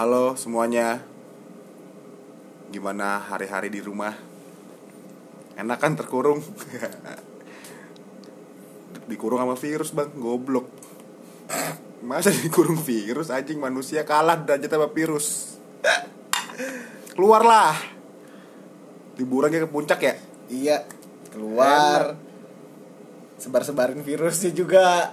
Halo semuanya. Gimana hari-hari di rumah? Enak kan terkurung? dikurung sama virus bang, goblok. Masa dikurung virus anjing? Manusia kalah derajat sama virus. Keluarlah. Liburan ke puncak ya? Iya, keluar. Sebar-sebarin virusnya juga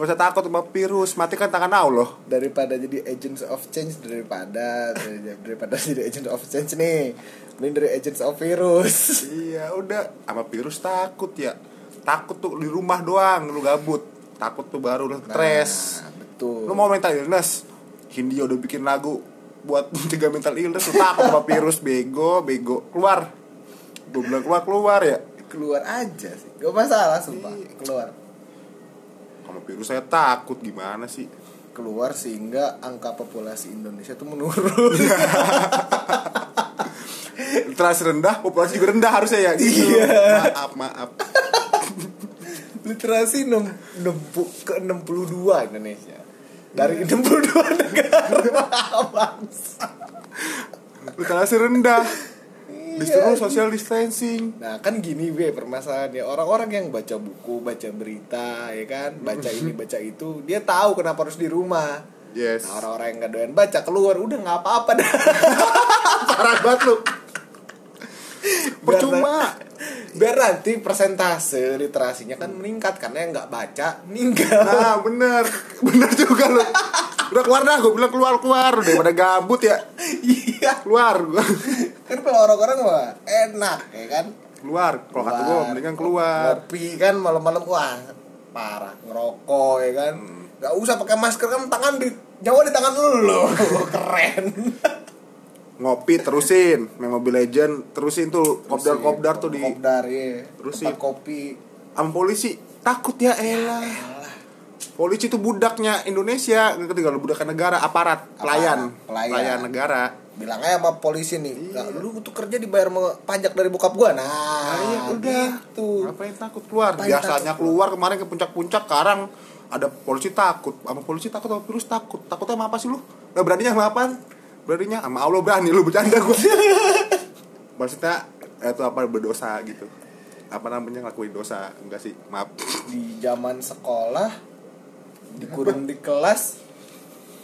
Gak usah takut sama virus, matikan tangan Allah daripada jadi agents of change daripada daripada jadi agent of change nih. Mending dari agents of virus. Iya udah sama virus takut ya Takut tuh di rumah doang lu gabut Takut tuh baru lu stres Nah, betul. Lu mau mental illness Hindia udah bikin lagu Buat mencegah mental illness Lu takut sama virus Bego Bego Keluar Gue bilang keluar keluar ya keluar aja sih. Gak masalah sumpah. Iya. Keluar. Sama virus saya takut Gimana sih Keluar sehingga angka populasi Indonesia tuh menurun. Literasi rendah Populasi juga rendah harusnya ya gitu. Iya. Maaf maaf Literasi nem, nempu- ke 62 Indonesia. Dari 62 negara bangsa. Literasi rendah Disuruh Iya. social distancing. Nah kan gini be permasalahannya Orang-orang yang baca buku, baca berita ya kan? Baca ini, baca itu Dia tahu kenapa harus di rumah. Yes. Nah orang-orang yang gak doyan baca keluar. Udah gak apa-apa dah. Parah banget lu. Percuma. Biar nanti persentase literasinya kan meningkat Karena yang gak baca meninggal. Nah bener. Bener juga lu. Udah keluar dah Gue bilang keluar keluar Daripada gabut ya. Iya. Keluar. Kan kalau orang-orang mah enak ya kan? Keluar. Kalau kata gue mendingan keluar. Ngopi kan malam-malam Wah parah. Ngerokok ya kan? Gak usah pakai masker kan tangan di nyawa di tangan lu. Keren. Ngopi terusin. Main Mobile Legend Terusin tuh. Kopdar-kopdar tuh di Kopdar ya Terusin. Kopi. Sama polisi. Takut ya elah Polisi itu budaknya Indonesia Ketika lu budak negara Aparat Pelayan. pelayan. negara. Bilang aja sama polisi nih "Nah, Lu tuh kerja dibayar pajak dari bokap gua. Nah, Nah, iya udah. gitu. Ngapain takut keluar? Ngapain Biasanya takut keluar kemarin ke puncak-puncak Sekarang ada polisi takut. Sama polisi takut sama virus takut. Takutnya sama apa sih lu? Gak beraninya sama apa? Beraninya sama Allah berani Lu bercanda gua. Maksudnya itu apa berdosa gitu. Apa namanya ngelakuin dosa? Enggak sih maaf. Di zaman sekolah Dikurung di kelas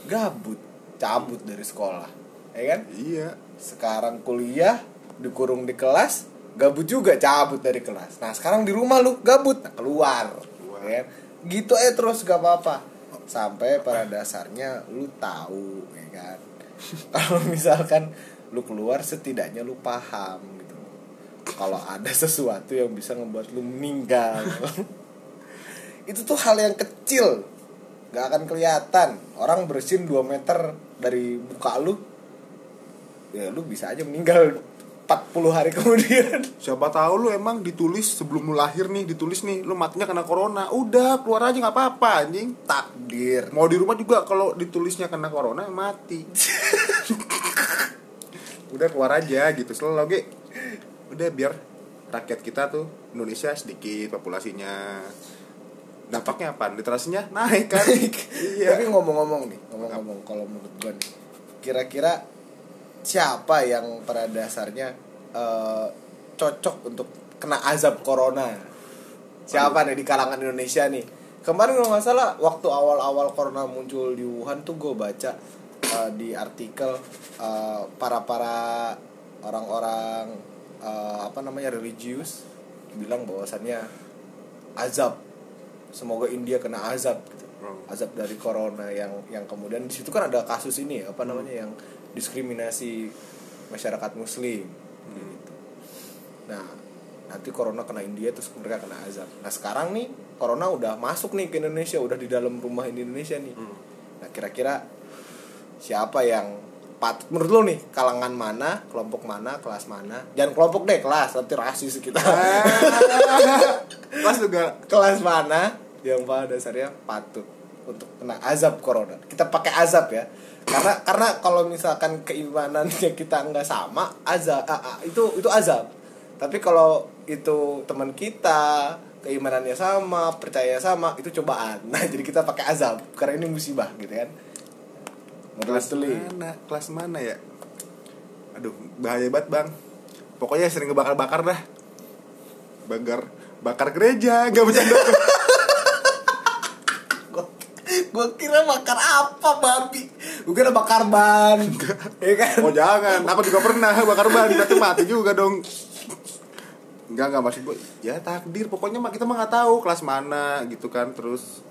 Gabut. Cabut dari sekolah. Ya kan? iya. Sekarang kuliah Dikurung di kelas Gabut juga cabut dari kelas. Nah sekarang di rumah lu gabut. Nah, Keluar, Keluar. Ya kan? Gitu aja terus gak apa-apa. Sampai pada dasarnya Lu tahu ya kan? Kalau misalkan Lu keluar setidaknya lu paham gitu. Kalau ada sesuatu yang bisa ngebuat lu meninggal. Itu tuh hal yang kecil Gak akan kelihatan. Orang bersin 2 meter dari muka lu Ya lu bisa aja meninggal 40 hari kemudian. Siapa tahu lu emang ditulis sebelum lu lahir nih ditulis nih lu matinya kena corona. Udah keluar aja nggak apa-apa anjing. Takdir. Mau di rumah juga kalau ditulisnya kena corona mati. Udah keluar aja gitu. Selalu lagi. Udah biar rakyat kita tuh Indonesia sedikit populasinya dampaknya apa? Literasinya naik kan? Iya. Tapi ngomong-ngomong nih Ngomong-ngomong Kalau menurut gue nih Kira-kira Siapa yang pada dasarnya eh, Cocok untuk Kena azab corona? Siapa nih di kalangan Indonesia nih? Kemarin kalau nggak salah Waktu awal-awal corona muncul di Wuhan tuh gue baca eh, Di artikel eh, Para-para Orang-orang eh, Apa namanya religius Bilang bahwasannya Azab Semoga India kena azab gitu Hmm. azab dari corona yang yang kemudian di situ kan ada kasus ini ya, apa namanya yang diskriminasi masyarakat muslim gitu. Nah, nanti corona kena India terus mereka kena azab. Nah, sekarang nih corona udah masuk nih ke Indonesia, udah di dalam rumah di Indonesia nih. Hmm. Nah, kira-kira siapa yang patut menurut lo nih kalangan mana, kelompok mana, kelas mana? Jangan kelompok deh, kelas, nanti rasis kita. Pas juga kelas mana yang pada dasarnya patut untuk kena azab corona. Kita pakai azab ya. Karena karena kalau misalkan keimanannya kita nggak sama azab ah, ah, itu itu azab. Tapi kalau itu teman kita keimanannya sama percaya sama itu cobaan. Nah jadi kita pakai azab. Karena ini musibah gitu kan. Kelas mana? Kelas mana ya? Aduh bahaya banget bang. Pokoknya sering ngebakar-bakar dah. Bakar bakar gereja nggak bercanda gue kira bakar apa babi gue kira bakar ban. Ya kan? Oh jangan. Aku juga pernah bakar ban? Berarti mati juga dong. Enggak enggak. Maksud gue ya takdir. Pokoknya mah kita mah nggak tahu kelas mana gitu kan. Terus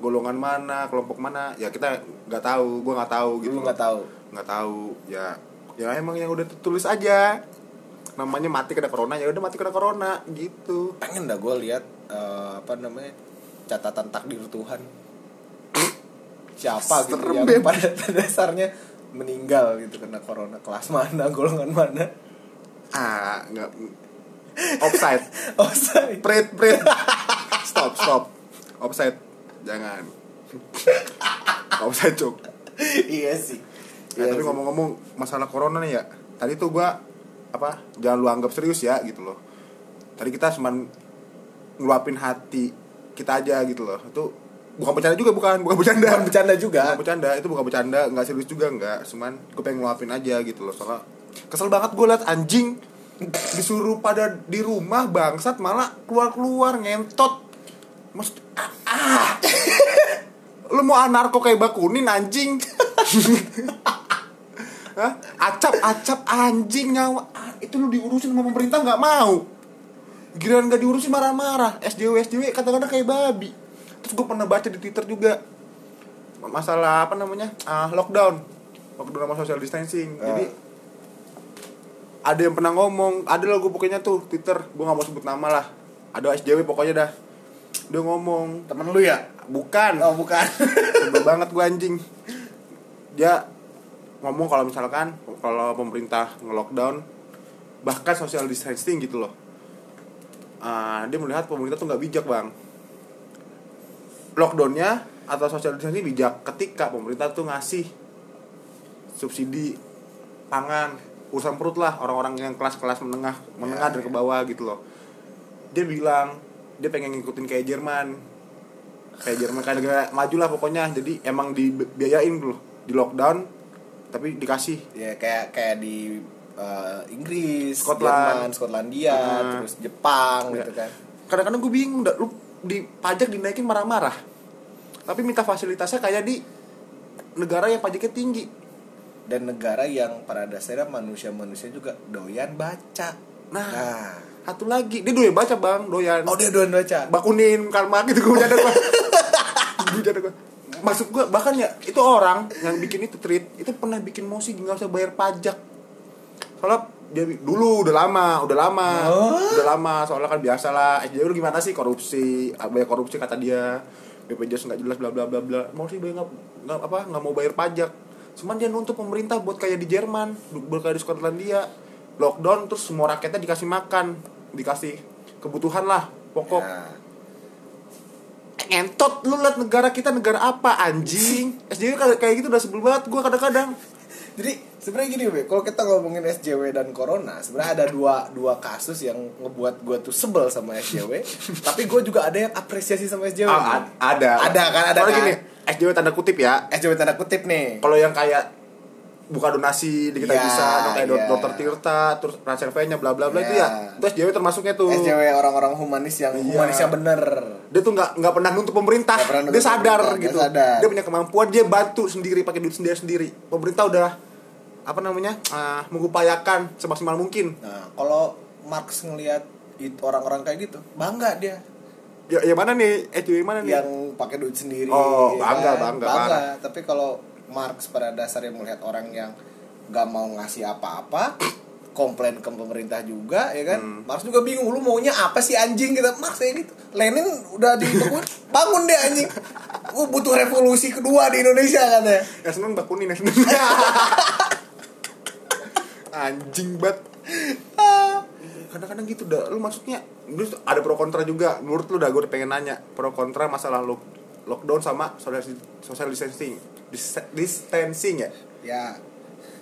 golongan mana kelompok mana. Ya kita nggak tahu. Gue nggak tahu gitu. Lu nggak tahu? Nggak tahu. Ya ya emang yang udah tertulis aja. Namanya mati kena corona. Ya udah mati kena corona gitu. Pengen dah gue lihat eh, apa namanya catatan takdir Tuhan siapa gitu yang pada dasarnya meninggal gitu kena corona. Kelas mana golongan mana? Ah nggak. Offside. Saya prit prit. Stop stop. Offside. Jangan. Offside cuk. Iya sih. Nah, Iya tapi ngomong-ngomong masalah corona nih ya tadi tuh gua apa jangan lu anggap serius ya gitu loh. Tadi kita cuman ngeluapin hati kita aja gitu loh. Itu bukan bercanda juga bukan bukan bercanda. Bukan bercanda juga. Bukan bercanda itu bukan bercanda nggak serius juga nggak. Cuman gue pengen ngeluapin aja gitu loh soalnya kesel banget gue liat anjing disuruh pada di rumah bangsat malah keluar keluar ngentot. Maksud ah, ah. lu mau anarko kayak bakunin anjing. Hah? acap acap anjing nyawa. Ah, itu lu diurusin sama pemerintah nggak mau. Giliran nggak diurusin marah-marah. SJW SJW kadang-kadang kayak babi terus gue pernah baca di Twitter juga masalah apa namanya ah lockdown. Lockdown sama social distancing. Ah. jadi ada yang pernah ngomong ada lah gue pokoknya tuh Twitter. Gue nggak mau sebut nama lah. Ada SJW pokoknya dah. Dia ngomong temen lu ya? Bukan. Oh bukan. Sebel banget gue anjing. Dia ngomong kalau misalkan kalau pemerintah nge-lockdown bahkan social distancing gitu loh. Ah, dia melihat pemerintah tuh nggak bijak bang lockdownnya atau social distancing bijak ketika pemerintah tuh ngasih subsidi pangan urusan perut lah orang-orang yang kelas-kelas menengah menengah Ya, dan ke ya. bawah gitu loh dia bilang dia pengen ngikutin kayak Jerman kayak Jerman kayak negara maju lah pokoknya jadi emang dibiayain loh di lockdown tapi dikasih ya kayak kayak di eh, Inggris, Scotland. Jerman, Skotlandia, Hmm. terus Jepang Ya. gitu kan. kadang-kadang gue bingung lu di pajak dinaikin marah-marah tapi minta fasilitasnya kayak di negara yang pajaknya tinggi Dan negara yang pada dasarnya manusia-manusia juga doyan baca. Nah. Nah. satu lagi dia doyan baca bang doyan Oh dia doyan baca. bakunin karma gitu gue bercanda gue bercanda gue maksud gue bahkan ya itu orang yang bikin itu tweet itu pernah bikin mosi nggak usah bayar pajak soalnya dia dulu udah lama udah lama Oh. udah lama soalnya kan biasa lah. SJW lu gimana sih korupsi? Ah, banyak korupsi kata dia. BPJS nggak jelas bla bla bla bla. Mau sih bayar nggak nggak apa nggak mau bayar pajak. Cuman dia nuntut pemerintah buat kayak di Jerman buat kayak di Skotlandia. Lockdown terus semua rakyatnya dikasih makan. Dikasih kebutuhan lah pokok. Nah, ngentot lu liat negara kita negara apa anjing? SJW kayak kayak gitu udah sebel banget gue kadang-kadang Jadi sebenarnya gini, Be, kalau kita ngomongin SJW dan Corona, sebenarnya ada dua dua kasus yang ngebuat gue tuh sebel sama SJW, tapi gue juga ada yang apresiasi sama SJW. Ah, ad- ada Ada kan, ada Soalnya kan. gini SJW tanda kutip ya SJW tanda kutip nih. kalau yang kayak buka donasi di kita Iya, bisa kayak iya. dokter Tirta terus Rachel V nya bla bla bla itu Iya. ya itu SJW termasuknya tuh SJW orang-orang humanis yang Iya. humanis yang bener. dia tuh nggak nggak pernah nuntut pemerintah pernah dia sadar pemerintah, dia gitu sadar. dia punya kemampuan dia bantu sendiri pakai duit sendiri sendiri pemerintah udah apa namanya ah, mengupayakan semaksimal mungkin Nah, kalau Marx ngelihat itu orang-orang kayak gitu, bangga dia ya, ya mana nih SJW mana nih yang pakai duit sendiri. Oh, ya bangga, kan? bangga, parah. Tapi kalau Marx pada dasarnya melihat orang yang gak mau ngasih apa-apa, komplain ke pemerintah juga, ya kan? Hmm. Marx juga bingung, lu maunya apa sih anjing gitu? Marx kayak gitu. Lenin udah dibekuin, bangun deh anjing. Gue butuh revolusi kedua di Indonesia kan ya. ya seneng bakunin ya seneng anjing banget kadang-kadang gitu dah lu maksudnya lu ada pro kontra juga menurut lu dah gue pengen nanya pro kontra masalah lu lockdown sama social social distancing Dis- distancing ya Ya,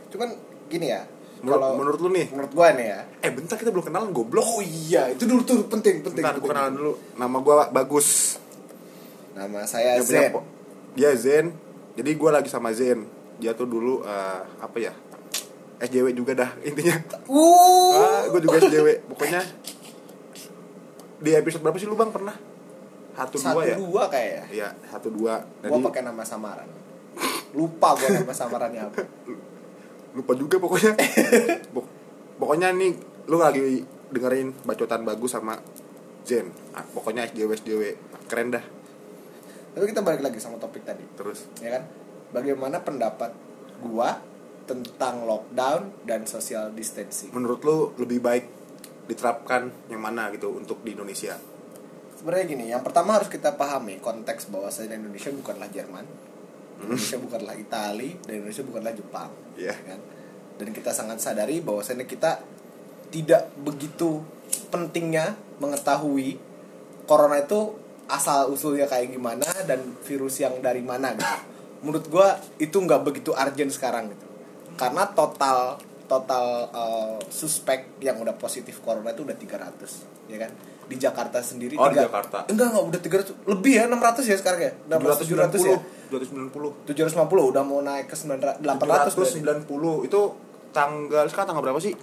cuman gini ya. menurut, Kalau menurut lu nih menurut gue nih ya. eh bentar kita belum kenalan goblok Oh iya, itu dulu tuh penting, penting. bentar gue penting. kenalan dulu nama gue bagus Nama saya punya Zen. dia Zen jadi gue lagi sama Zen dia tuh dulu eh, apa ya SJW juga dah intinya Uh. ah, gue juga SJW pokoknya di episode berapa sih lu bang pernah satu, Satu dua ya dua kayak ya. iya satu dua Gua Jadi, pakai nama samaran. Lupa gua nama samarannya apa. lupa juga pokoknya. Pok- pokoknya nih lu lagi dengerin bacotan bagus sama Zen. Ah, pokoknya SJW SJW keren dah. Tapi kita balik lagi sama topik tadi. terus? Ya kan? Bagaimana pendapat gua tentang lockdown dan social distancing? Menurut lu lebih baik diterapkan yang mana gitu untuk di Indonesia? Sebenarnya gini yang pertama harus kita pahami konteks bahwasanya Indonesia bukanlah Jerman Indonesia bukanlah Itali dan Indonesia bukanlah Jepang Iya. ya kan? Dan kita sangat sadari bahwasanya kita tidak begitu pentingnya mengetahui corona itu asal usulnya kayak gimana dan virus yang dari mana gitu. Menurut gua itu nggak begitu urgent sekarang gitu. Karena total total uh, suspek yang udah positif corona itu udah 300 ya kan? Di Jakarta sendiri Oh, di tiga- Jakarta. enggak enggak udah 300 lebih ya 600 ya sekarang ya? 600 700 ya 290 750 udah mau naik ke 900 800 berarti. 790 itu tanggal sekarang tanggal berapa sih?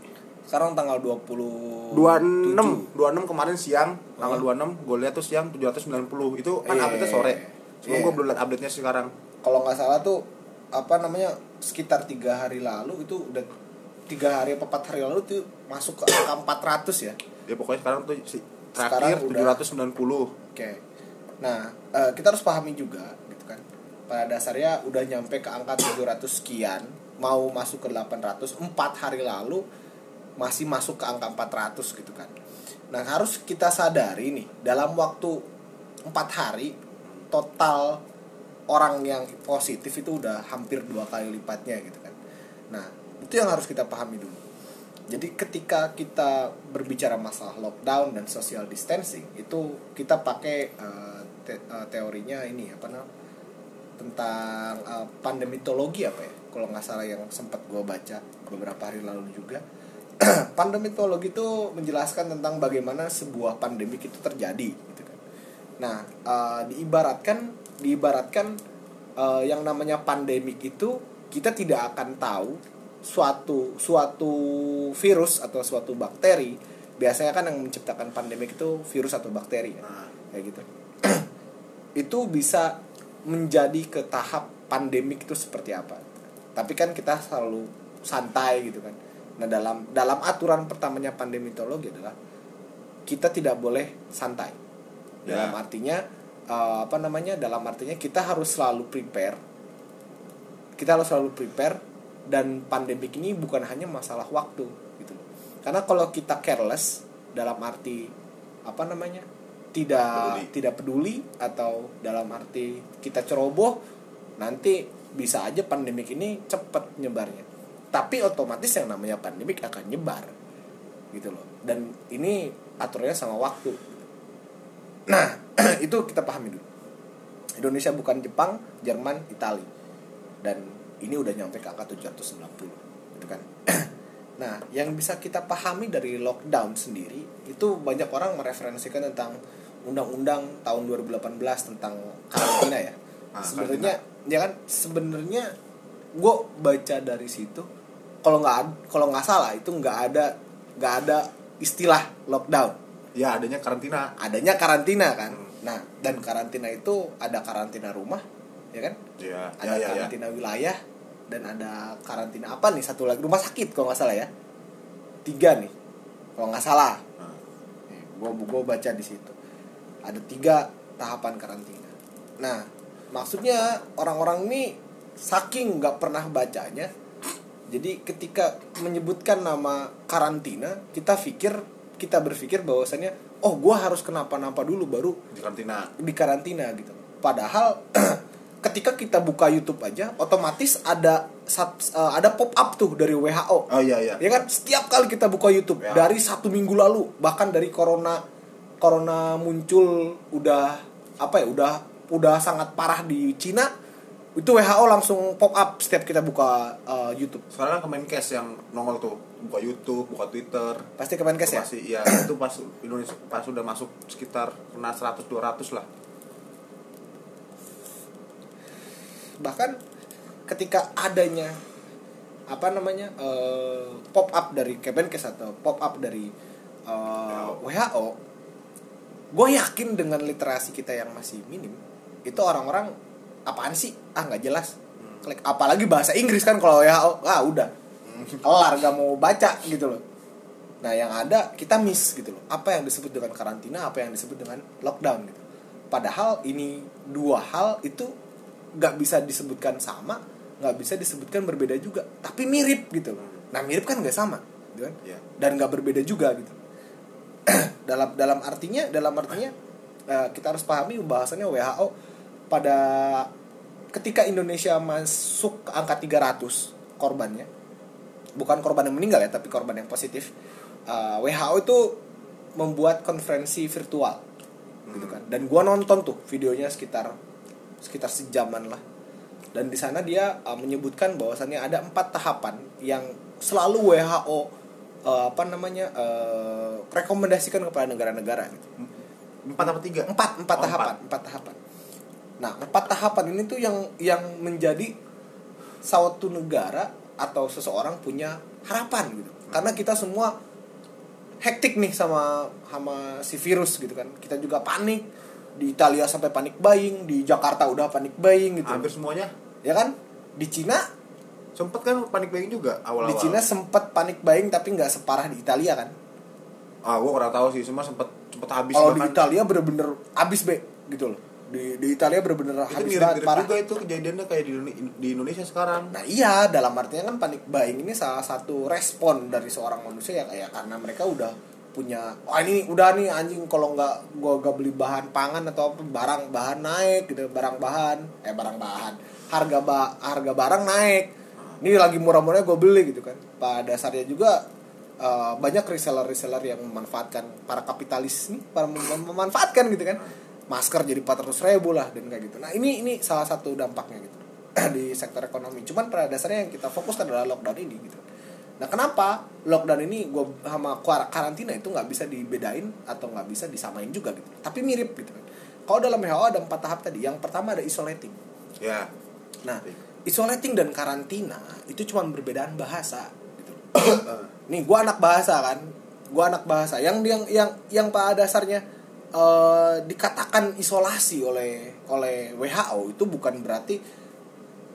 sekarang tanggal 20 26 26 kemarin siang tanggal Oh. 26 gue lihat tuh siang 790 itu kan Iya. update sore cuma Iya. gue belum lihat update nya sekarang kalau nggak salah tuh apa namanya sekitar tiga hari lalu itu udah tiga hari apa empat hari lalu tuh masuk ke angka 400 ya ya pokoknya sekarang tuh si Sekarang terakhir udah- 790 Oke. Nah, eh, kita harus pahami juga. Pada dasarnya udah nyampe ke angka 700 sekian, mau masuk ke 800 empat hari lalu masih masuk ke angka 400 gitu kan. Nah, harus kita sadari nih, dalam waktu empat hari total orang yang positif itu udah hampir dua kali lipatnya gitu kan. Nah, itu yang harus kita pahami dulu. Jadi ketika kita berbicara masalah lockdown dan social distancing itu kita pakai uh, te- uh, teorinya ini apa namanya tentang uh, pandemitologi apa ya? Kalau nggak salah yang sempat gue baca beberapa hari lalu juga. Pandemitologi itu menjelaskan tentang bagaimana sebuah pandemik itu terjadi gitu kan. Nah uh, diibaratkan diibaratkan uh, yang namanya pandemik itu kita tidak akan tahu suatu suatu virus atau suatu bakteri biasanya kan yang menciptakan pandemik itu virus atau bakteri ya Nah. kayak gitu. Itu bisa menjadi ke tahap pandemik itu seperti apa tapi kan kita selalu santai gitu kan nah dalam dalam aturan pertamanya pandemitologi adalah kita tidak boleh santai Ya. dalam artinya eh, apa namanya dalam artinya kita harus selalu prepare kita harus selalu prepare dan pandemik ini bukan hanya masalah waktu gitu loh. Karena kalau kita careless dalam arti apa namanya? Tidak Peduli. tidak peduli atau dalam arti kita ceroboh nanti bisa aja pandemik ini cepat nyebarnya. Tapi otomatis yang namanya pandemik akan nyebar. Gitu loh. Dan ini aturannya sama waktu. Nah, itu kita pahami dulu. Indonesia bukan Jepang, Jerman, Itali. Dan ini udah nyampe ke angka 790 gitu kan. nah, yang bisa kita pahami dari lockdown sendiri itu banyak orang mereferensikan tentang undang-undang tahun 2018 tentang karantina ya. Ah, Sebenarnya ya kan sebenarnya gue baca dari situ kalau nggak kalau nggak salah itu nggak ada nggak ada istilah lockdown. Ya adanya karantina. Adanya karantina kan. Nah dan karantina itu ada karantina rumah ya kan? Ya ada ya ya, ya. karantina wilayah dan ada karantina apa nih? Satu lagi rumah sakit kalau nggak salah ya. Tiga nih kalau nggak salah. Gue gue baca di situ ada tiga tahapan karantina nah maksudnya orang-orang ini saking nggak pernah bacanya jadi ketika menyebutkan nama karantina kita pikir kita berpikir bahwasannya oh gue harus kenapa-napa dulu baru di karantina di karantina gitu. Padahal ketika kita buka YouTube aja otomatis ada eh, ada pop up tuh dari WHO. oh iya iya Ya kan setiap kali kita buka YouTube Ya. dari satu minggu lalu bahkan dari corona corona muncul udah apa ya udah udah sangat parah di Cina itu WHO langsung pop up setiap kita buka eh, YouTube. sekarang kan Kemenkes yang nongol tuh buka YouTube buka Twitter Pasti Kemenkes ya? masih iya itu pas Indonesia pas udah masuk sekitar kena 100 200 lah bahkan ketika adanya apa namanya eh, pop up dari Kemenkes atau pop up dari eh, WHO gue yakin dengan literasi kita yang masih minim itu orang-orang apaan sih? Ah nggak jelas. Klik apalagi bahasa Inggris kan kalau WHO ah udah. Kelar gak mau baca gitu loh. Nah yang ada kita miss gitu loh. Apa yang disebut dengan karantina apa yang disebut dengan lockdown gitu. Padahal ini dua hal itu nggak bisa disebutkan sama nggak bisa disebutkan berbeda juga. Tapi mirip gitu loh. Nah mirip kan nggak sama gitu kan? Iya. dan nggak berbeda juga gitu dalam dalam artinya dalam artinya eh, kita harus pahami bahasannya WHO pada ketika Indonesia masuk ke angka 300 korbannya bukan korban yang meninggal ya tapi korban yang positif eh, WHO itu membuat konferensi virtual gitu kan. Dan gua nonton tuh videonya sekitar sekitar sejaman lah. Dan di sana dia uh, menyebutkan bahwasannya ada empat tahapan yang selalu WHO uh, apa namanya uh, rekomendasikan kepada negara-negara gitu. Empat apa tiga? empat empat Oh, tahapan empat tahapan. Nah empat tahapan ini tuh yang yang menjadi suatu negara atau seseorang punya harapan gitu. Karena kita semua hektik nih sama sama si virus gitu kan. Kita juga panik. Di Italia sampai panik buying di Jakarta udah panik buying gitu. Hampir semuanya. ya kan? Di Cina Sempet kan panik buying juga awal-awal. di Cina sempet panik buying tapi nggak separah di Italia kan Ah, gua kurang tahu sih, cuma sempet sempet habis kalau di. Italia bener-bener habis be gitu loh di di Italia bener-bener habis banget mirip-mirip parah juga itu kejadiannya kayak di, di Indonesia sekarang. Nah iya dalam artinya kan panik buying ini salah satu respon dari seorang manusia ya kayak karena mereka udah punya wah ini udah nih anjing kalau nggak gua gak beli bahan pangan atau apa barang bahan naik gitu barang bahan eh barang bahan harga ba harga barang naik ini lagi murah-murahnya gue beli gitu kan. Pada dasarnya juga eh, banyak reseller reseller yang memanfaatkan para kapitalis nih para mem- memanfaatkan gitu kan. Masker jadi 400 ribu lah dan kayak gitu. Nah ini ini salah satu dampaknya gitu di sektor ekonomi. Cuman pada dasarnya yang kita fokuskan adalah lockdown ini gitu. Nah kenapa lockdown ini gue sama karantina itu nggak bisa dibedain atau nggak bisa disamain juga gitu. Tapi mirip gitu kan. Kalau dalam WHO ada empat tahap tadi. Yang pertama ada isolating. Ya. nah isolating dan karantina itu cuma perbedaan bahasa gitu. Nih gue anak bahasa kan. Gue anak bahasa. Yang yang yang yang pada dasarnya eh, dikatakan isolasi oleh oleh WHO itu bukan berarti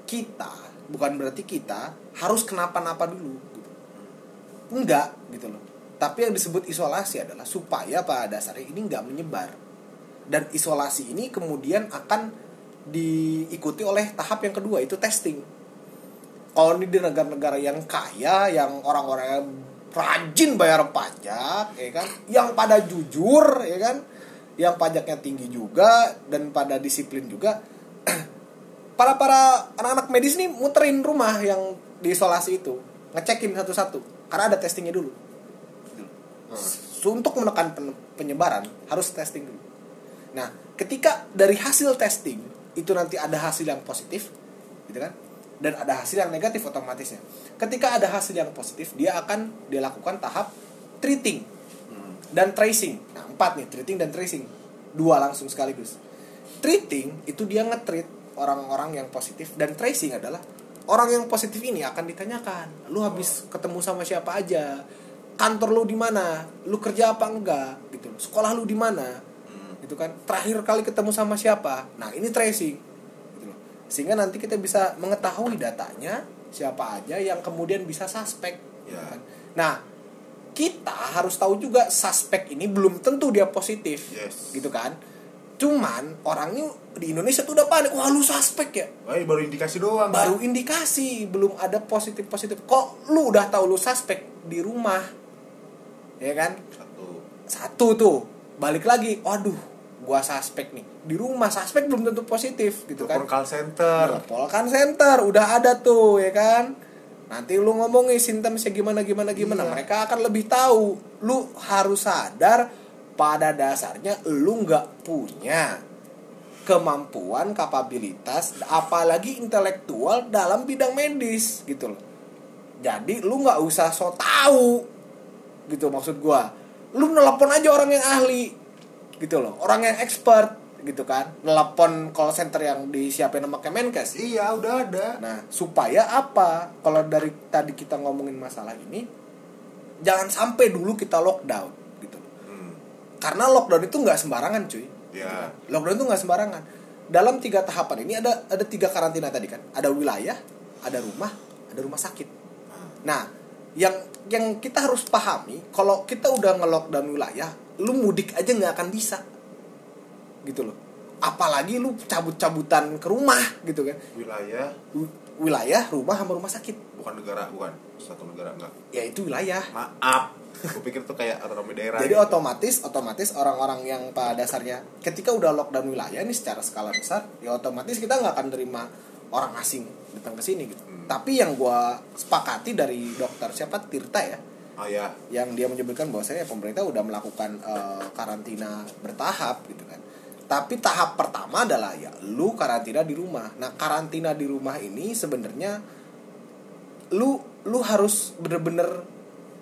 kita bukan berarti kita harus kenapa-napa dulu gitu. enggak gitu loh. Tapi yang disebut isolasi adalah supaya pada dasarnya ini nggak menyebar. Dan isolasi ini kemudian akan diikuti oleh tahap yang kedua itu testing. Kalau ini di negara-negara yang kaya yang orang-orang yang rajin bayar pajak ya kan? Yang pada jujur ya kan? Yang pajaknya tinggi juga dan pada disiplin juga. Para para anak-anak medis nih muterin rumah yang diisolasi itu ngecekin satu-satu karena ada testingnya dulu. Untuk menekan pen- penyebaran harus testing dulu. Nah ketika dari hasil testing itu nanti ada hasil yang positif gitu kan? Dan ada hasil yang negatif otomatisnya. Ketika ada hasil yang positif dia akan dilakukan tahap treating dan tracing. Nah empat nih treating dan tracing. Dua langsung sekaligus. Treating itu dia nge-treat orang-orang yang positif dan tracing adalah orang yang positif ini akan ditanyakan lu habis ketemu sama siapa aja? Kantor lu di mana? Lu kerja apa enggak? Gitu sekolah lu di mana gitu kan terakhir kali ketemu sama siapa nah ini tracing gitu loh. sehingga nanti kita bisa mengetahui datanya siapa aja yang kemudian bisa suspek gitu Ya. kan. nah kita harus tahu juga suspek ini belum tentu dia positif Yes. gitu kan cuman orangnya di Indonesia tuh udah panik wah lu suspek ya Wah, ini baru indikasi doang. baru indikasi belum ada positif positif kok lu udah tahu lu suspek di rumah ya kan Satu. satu tuh balik lagi waduh gua suspek nih. Di rumah suspek belum tentu positif gitu kan? Call center. Kan center udah ada tuh ya kan? Nanti lu ngomongin simptomnya gimana gimana gimana Iya. mereka akan lebih tahu. Lu harus sadar pada dasarnya lu nggak punya kemampuan kapabilitas apalagi intelektual dalam bidang medis gitu loh. Jadi lu nggak usah so tahu gitu maksud gua. Lu nelpon aja orang yang ahli gitu loh. Orang yang expert gitu kan. Telepon call center yang disiapin sama Kemenkes. Iya udah ada. Nah supaya apa? Kalau dari tadi kita ngomongin masalah ini jangan sampai dulu kita lockdown gitu. Hmm. karena lockdown itu nggak sembarangan cuy. Ya lockdown itu nggak sembarangan. Dalam tiga tahapan ini ada ada tiga karantina tadi kan. Ada wilayah ada rumah ada rumah sakit. Nah yang yang kita harus pahami kalau kita udah nge-lockdown wilayah lu mudik aja nggak akan bisa. Gitu loh. Apalagi lu cabut-cabutan ke rumah gitu kan. Wilayah. Wi- wilayah rumah sama rumah sakit. Bukan negara bukan. Satu negara enggak. Ya itu wilayah. Maaf. Gue pikir tuh kayak otonomi daerah Jadi gitu. otomatis otomatis orang-orang yang pada dasarnya ketika udah lockdown wilayah ini secara skala besar, ya otomatis kita nggak akan terima orang asing datang ke sini gitu. Hmm. Tapi yang gua sepakati dari dokter siapa? Tirta ya, oh ya yang dia menyebutkan bahwasanya pemerintah udah melakukan eh, karantina bertahap gitu kan. Tapi tahap pertama adalah ya lu karantina di rumah. Nah, karantina di rumah ini sebenarnya lu lu harus bener-bener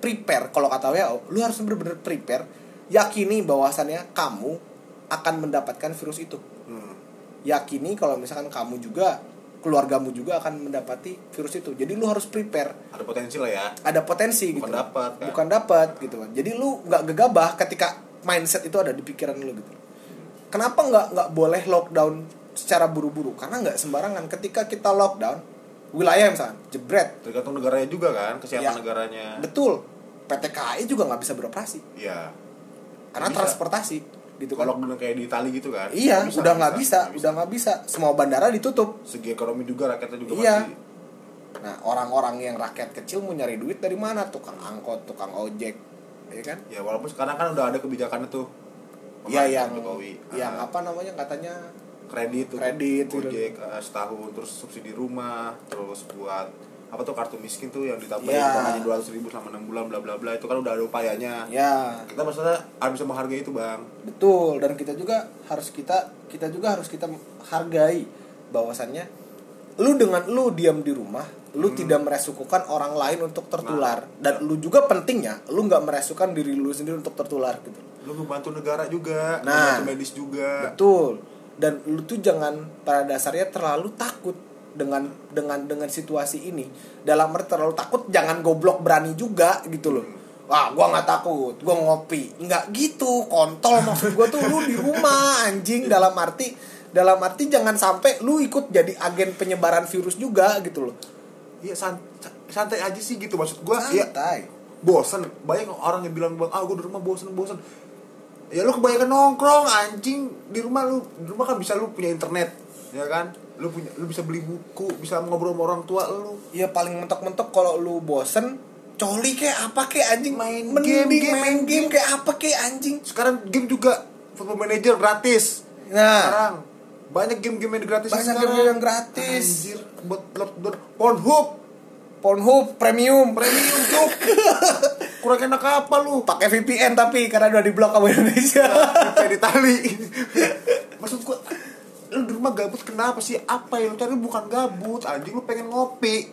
prepare kalau kata WHO, lu harus bener-bener prepare yakini bahwasannya kamu akan mendapatkan virus itu. hmm. Yakini kalau misalkan kamu juga keluargamu juga akan mendapati virus itu. Jadi lu harus prepare. Ada potensi lah ya. Ada potensi Bukan gitu. dapat, kan? bukan dapat gitu. Kan jadi lu nggak gegabah ketika mindset itu ada di pikiran lu gitu. Kenapa nggak nggak boleh lockdown secara buru-buru? Karena nggak sembarangan. Ketika kita lockdown wilayah misalnya jebret. Tergantung negaranya juga kan? Kesiapan Ya. negaranya. Betul. PT KAI juga nggak bisa beroperasi. Iya. Karena Bisa. transportasi gitu kan kalau dulu kayak di Itali gitu kan. Iya Nggak udah nggak bisa, nggak udah nggak bisa. Semua bandara ditutup. Segi ekonomi juga rakyatnya juga Iya. masih nah orang-orang yang rakyat kecil mau nyari duit dari mana? Tukang angkot tukang ojek ya kan? Ya walaupun sekarang kan udah ada kebijakannya tuh. Iya yang Jokowi. yang Ah, apa namanya katanya kredit Kredit, ojek eh, setahun terus subsidi rumah terus buat apa tuh kartu miskin tuh yang ditambahin Ya. hanya dua ratus ribu selama enam bulan bla bla bla itu kan udah ada upayanya. Ya kita maksudnya harus bisa menghargai itu bang. Betul dan kita juga harus kita kita juga harus kita hargai bahwasannya lu dengan lu diam di rumah lu tidak meresikukan orang lain untuk tertular. Nah, dan lu juga pentingnya lu nggak meresikukan diri lu sendiri untuk tertular gitu. Lu membantu negara juga Nah. membantu medis juga. Betul. Dan lu tuh jangan pada dasarnya terlalu takut dengan dengan dengan situasi ini. Dalam arti terlalu takut jangan goblok berani juga gitu loh. Wah gua nggak takut gua ngopi. Nggak gitu kontol maksud gua tuh lu di rumah anjing. Dalam arti dalam arti jangan sampai lu ikut jadi agen penyebaran virus juga gitu loh. Iya san- santai aja sih gitu. Maksud gua ya santai bosen. Banyak orang yang bilang bang ah gue di rumah bosen bosen. Ya lu kebanyakan nongkrong anjing. Di rumah lu di rumah kan bisa lu punya internet ya kan lu punya lu bisa beli buku bisa ngobrol sama orang tua lu. Ya paling mentok-mentok kalau lu bosen coli kayak apa kayak anjing? Main Mending game, game, main game game. kayak apa kayak anjing? Sekarang game juga football manager gratis. Nah sekarang. Banyak game-game yang gratis Banyak sekarang. game-game yang gratis. anjir buat buat, buat Pornhub. Pornhub premium. Premium cuk. Kurang enak apa lu? Pakai VPN tapi karena udah di blok sama Indonesia. Kayak di tali. Maksud gua rumah gabut kenapa sih? Apa yang lu cari? Bukan gabut. Anjing lu pengen ngopi.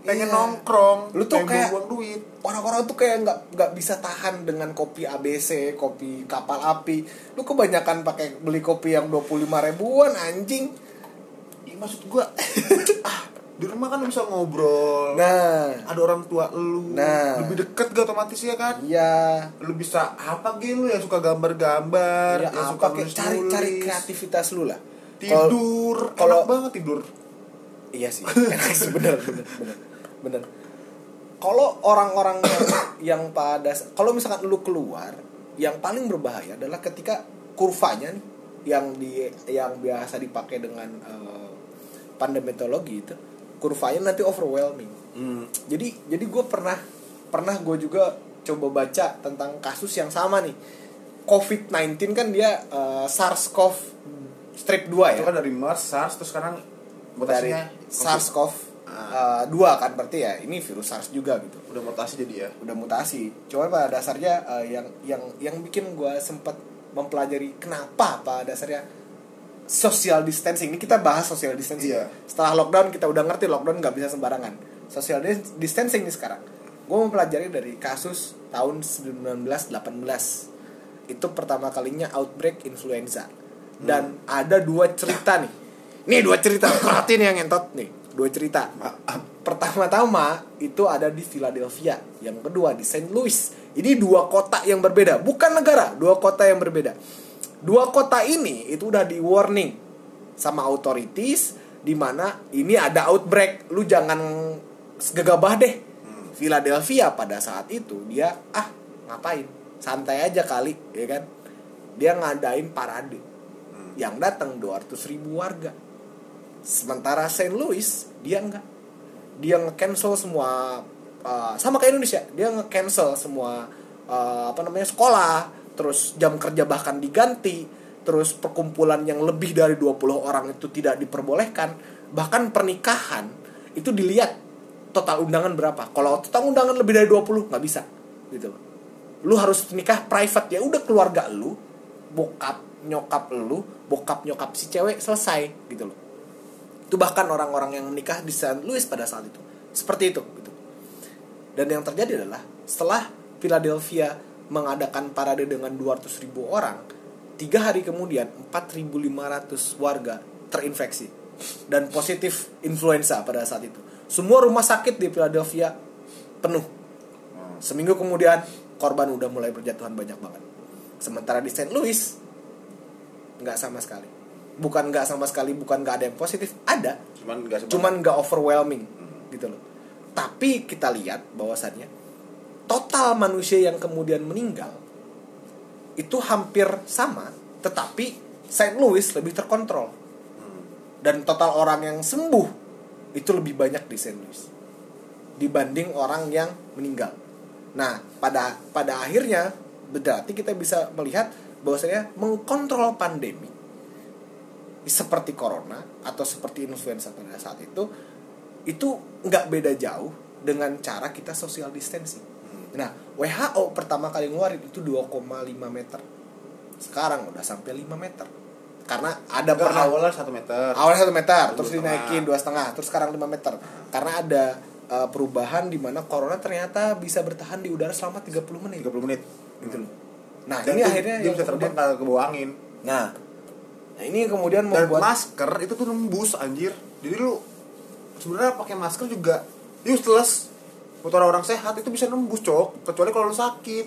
Pengen Iya. nongkrong. Lu tuh pengen kayak- buang duit. orang-orang tuh kayak nggak nggak bisa tahan dengan kopi ABC kopi kapal api. Lu kebanyakan pakai beli kopi yang 25 ribuan anjing. Ya, maksud gua ah di rumah kan bisa ngobrol. Nah. Ada orang tua lu. Nah. lebih deket gak otomatis ya kan? Iya. Lu bisa apa gitu lu yang suka gambar-gambar ya yang apa suka kayak nulis cari cari kreativitas lu lah tidur kalau- enak banget tidur Iya sih, enak sih bener bener bener bener. Kalau orang-orang yang, yang pada kalau misalkan lu keluar, yang paling berbahaya adalah ketika kurvanya nih, yang di yang biasa dipakai dengan eh, pandemetologi itu, kurvanya nanti overwhelming. hmm. Jadi jadi gue pernah pernah gue juga coba baca tentang kasus yang sama nih. COVID-19 kan dia eh, SARS-CoV strip 2 ya? Itu kan dari Mars SARS terus sekarang dari mutasinya SARS-CoV Ah. uh, dua kan berarti ya ini virus SARS juga gitu. Udah mutasi jadi ya? Udah mutasi. Cuma pada dasarnya uh, yang yang yang bikin gue sempat mempelajari kenapa pada dasarnya social distancing. Ini kita bahas social distancing. Iya. setelah lockdown kita udah ngerti lockdown nggak bisa sembarangan. Social dis- distancing nih sekarang. Gue mempelajari dari kasus tahun 1918 itu pertama kalinya outbreak influenza dan ada dua cerita nih. Nih dua cerita. Perhatiin yang entot nih. Dua cerita. Pertama-tama itu ada di Philadelphia. Yang kedua di St. Louis. Ini dua kota yang berbeda. Bukan negara dua kota yang berbeda. Dua kota ini itu udah di warning sama authorities di mana ini ada outbreak. Lu jangan gegabah deh. Philadelphia pada saat itu dia ah ngapain? Santai aja kali ya kan? Dia ngadain parade yang datang 200 ribu warga. Sementara St. Louis dia enggak. Dia nge-cancel semua uh, sama kayak Indonesia dia nge-cancel semua uh, apa namanya sekolah terus jam kerja bahkan diganti terus perkumpulan yang lebih dari 20 orang itu tidak diperbolehkan bahkan pernikahan itu dilihat total undangan berapa. Kalau total undangan lebih dari 20 nggak bisa gitu lu harus nikah private ya udah keluarga lu bokap nyokap lu bokap nyokap si cewek selesai gitu loh itu bahkan orang-orang yang menikah di St. Louis pada saat itu seperti itu gitu. dan yang terjadi adalah setelah Philadelphia mengadakan parade dengan 200 ribu orang tiga hari kemudian 4.500 warga terinfeksi dan positif influenza pada saat itu semua rumah sakit di Philadelphia penuh seminggu kemudian korban udah mulai berjatuhan banyak banget sementara di St. Louis nggak sama sekali. Bukan nggak sama sekali bukan nggak ada yang positif ada. Cuman nggak cuman nggak overwhelming gitu loh. Tapi kita lihat bahwasannya total manusia yang kemudian meninggal itu hampir sama tetapi St. Louis lebih terkontrol. Dan total orang yang sembuh itu lebih banyak di St. Louis dibanding orang yang meninggal. Nah pada pada akhirnya berarti kita bisa melihat bahwasanya mengkontrol pandemi seperti corona atau seperti influenza pada saat itu itu nggak beda jauh dengan cara kita social distancing. Nah, WHO pertama kali ngeluarin itu 2,5 meter. Sekarang udah sampai 5 meter. Karena ada Nggak, pernah awalnya satu meter awalnya satu meter, Dua terus dinaikin dua setengah, terus sekarang 5 meter. Karena ada uh, perubahan di mana corona ternyata bisa bertahan di udara selama 30 menit. 30 menit Gitu loh. Nah, dan ini itu akhirnya dia bisa terbang ke bawah angin. Nah, nah ini kemudian dan membuat masker itu tuh nembus anjir. Jadi lu sebenarnya pakai masker juga useless. Buat orang-orang sehat itu bisa nembus cok. Kecuali kalau lu sakit.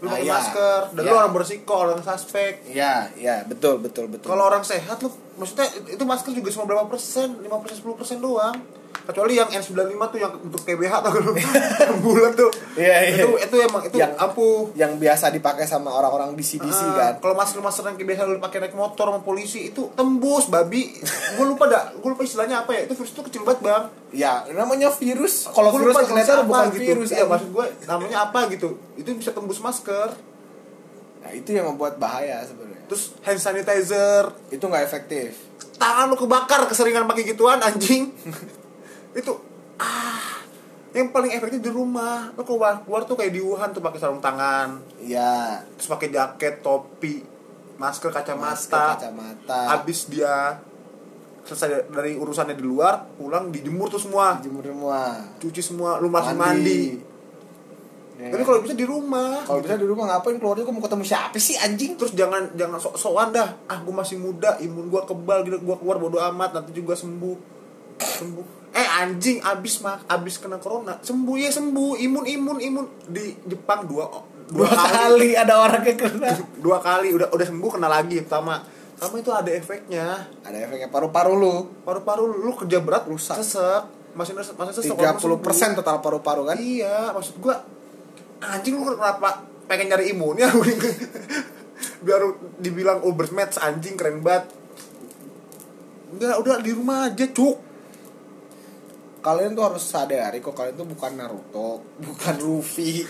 Lu Nah, pakai iya. masker. Dan Iya. lu orang bersiko orang suspek. Ya, ya, betul, betul, betul. kalau orang sehat lu maksudnya itu masker juga cuma berapa persen 5 persen 10 persen doang kecuali yang N95 tuh yang untuk KBH tau gak lu yang bulat tuh Iya, iya. itu itu emang itu Yang- ampuh yang biasa dipakai sama orang-orang di CDC Ah, kan. Kalau masker-masker yang biasa lu pakai naik motor sama polisi itu tembus babi. gue lupa dah, gue lupa istilahnya apa ya. Itu virus itu kecil banget, Bang. Ya, namanya virus. Kalau virus kelihatan bukan gitu. virus. Iya, anjing. maksud gue namanya apa gitu. Itu bisa tembus masker. Nah, itu yang membuat bahaya sebenarnya. Terus hand sanitizer, Itu nggak efektif. tangan lu kebakar keseringan pakai gituan anjing. itu ah yang paling efektif di rumah. Lu keluar keluar tuh kayak di Wuhan tuh pakai sarung tangan, Iya. terus pakai jaket, topi, masker, kacamata. Masker, kacamata. habis dia selesai dari urusannya di luar pulang dijemur tuh semua Jemur semua. cuci semua lu langsung mandi, Ya tapi kalau bisa di rumah. Kalau bisa di rumah ngapain keluar juga mau ketemu siapa sih anjing? terus jangan jangan sok-sokan dah. Ah gue masih muda imun gue kebal gitu. Gue keluar bodo amat nanti juga sembuh. Sembuh. Eh anjing abis mah abis kena corona. Sembuh ya sembuh. Imun imun imun. Di Jepang dua Dua kali. ada orang yang kena. dua kali. Udah udah sembuh kena lagi pertama. Sama itu ada efeknya. Ada efeknya. Paru-paru lu. paru-paru lu kerja berat Rusak. sesek masih masih sesek 30% total paru-paru kan? Iya, maksud gua anjing lu kenapa pengen nyari imunnya biar dibilang Ubermatch anjing keren banget. Enggak, udah di rumah aja, cuk. Kalian tuh harus sadari kok kalian tuh bukan Naruto, bukan Luffy.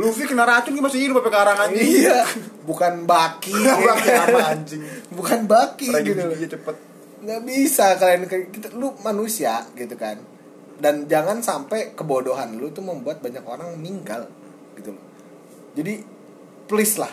Luffy kena racun dia masih hidup sampai sekarang anjing. iya, bukan Baki. Baki apa anjing? bukan Baki gitu cepet. nggak bisa kalian kita lu manusia gitu kan dan jangan sampai kebodohan lu tuh membuat banyak orang meninggal gitu loh. Jadi please lah.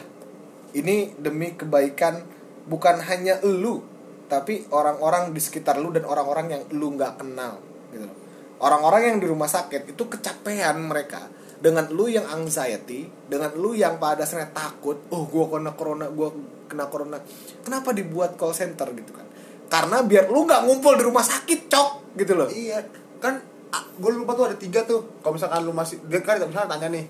Ini demi kebaikan bukan hanya lu tapi orang-orang di sekitar lu dan orang-orang yang lu nggak kenal gitu loh. Orang-orang yang di rumah sakit itu kecapean mereka. Dengan lu yang anxiety dengan lu yang pada dasarnya takut oh gua kena corona gua kena corona. Kenapa dibuat call center gitu kan? Karena biar lu nggak ngumpul di rumah sakit cok gitu loh. Iya kan gue lupa tuh ada tiga tuh. Kalau misalkan lu masih dia kan misalnya tanya nih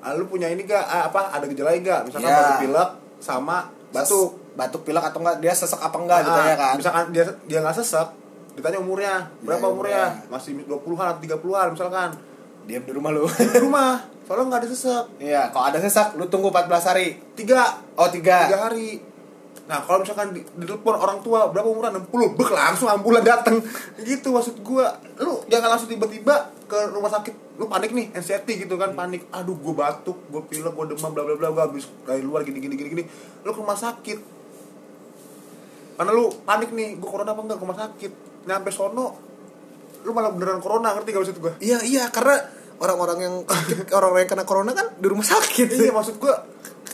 ah, lu punya ini gak? Ah, apa ada gejala gak? Misalkan Iya. batuk pilek sama batuk. Batuk pilek atau enggak dia sesek apa enggak gitu Ah, ya kan? misalkan dia dia nggak sesek ditanya umurnya berapa Iya, umurnya? umurnya. masih 20-an atau 30-an misalkan. Diam di rumah lu. Di rumah soalnya nggak ada sesek iya kalau ada sesak lu tunggu 14 hari. Tiga. Oh tiga. Tiga hari nah kalau misalkan di, di telepon orang tua berapa umurnya 60 bek langsung ambulan dateng. Gitu maksud gua. Lu jangan langsung tiba-tiba ke rumah sakit. Lu panik nih anxiety gitu kan panik. Aduh gua batuk gua pilek gua demam bla bla bla gua habis dari luar gini gini gini gini. Lu ke rumah sakit. Karena lu panik nih gua corona apa enggak ke rumah sakit? Nyampe sono lu malah beneran corona ngerti gak maksud gua? Iya iya karena orang-orang yang orang-orang yang kena corona kan di rumah sakit. Iya maksud gua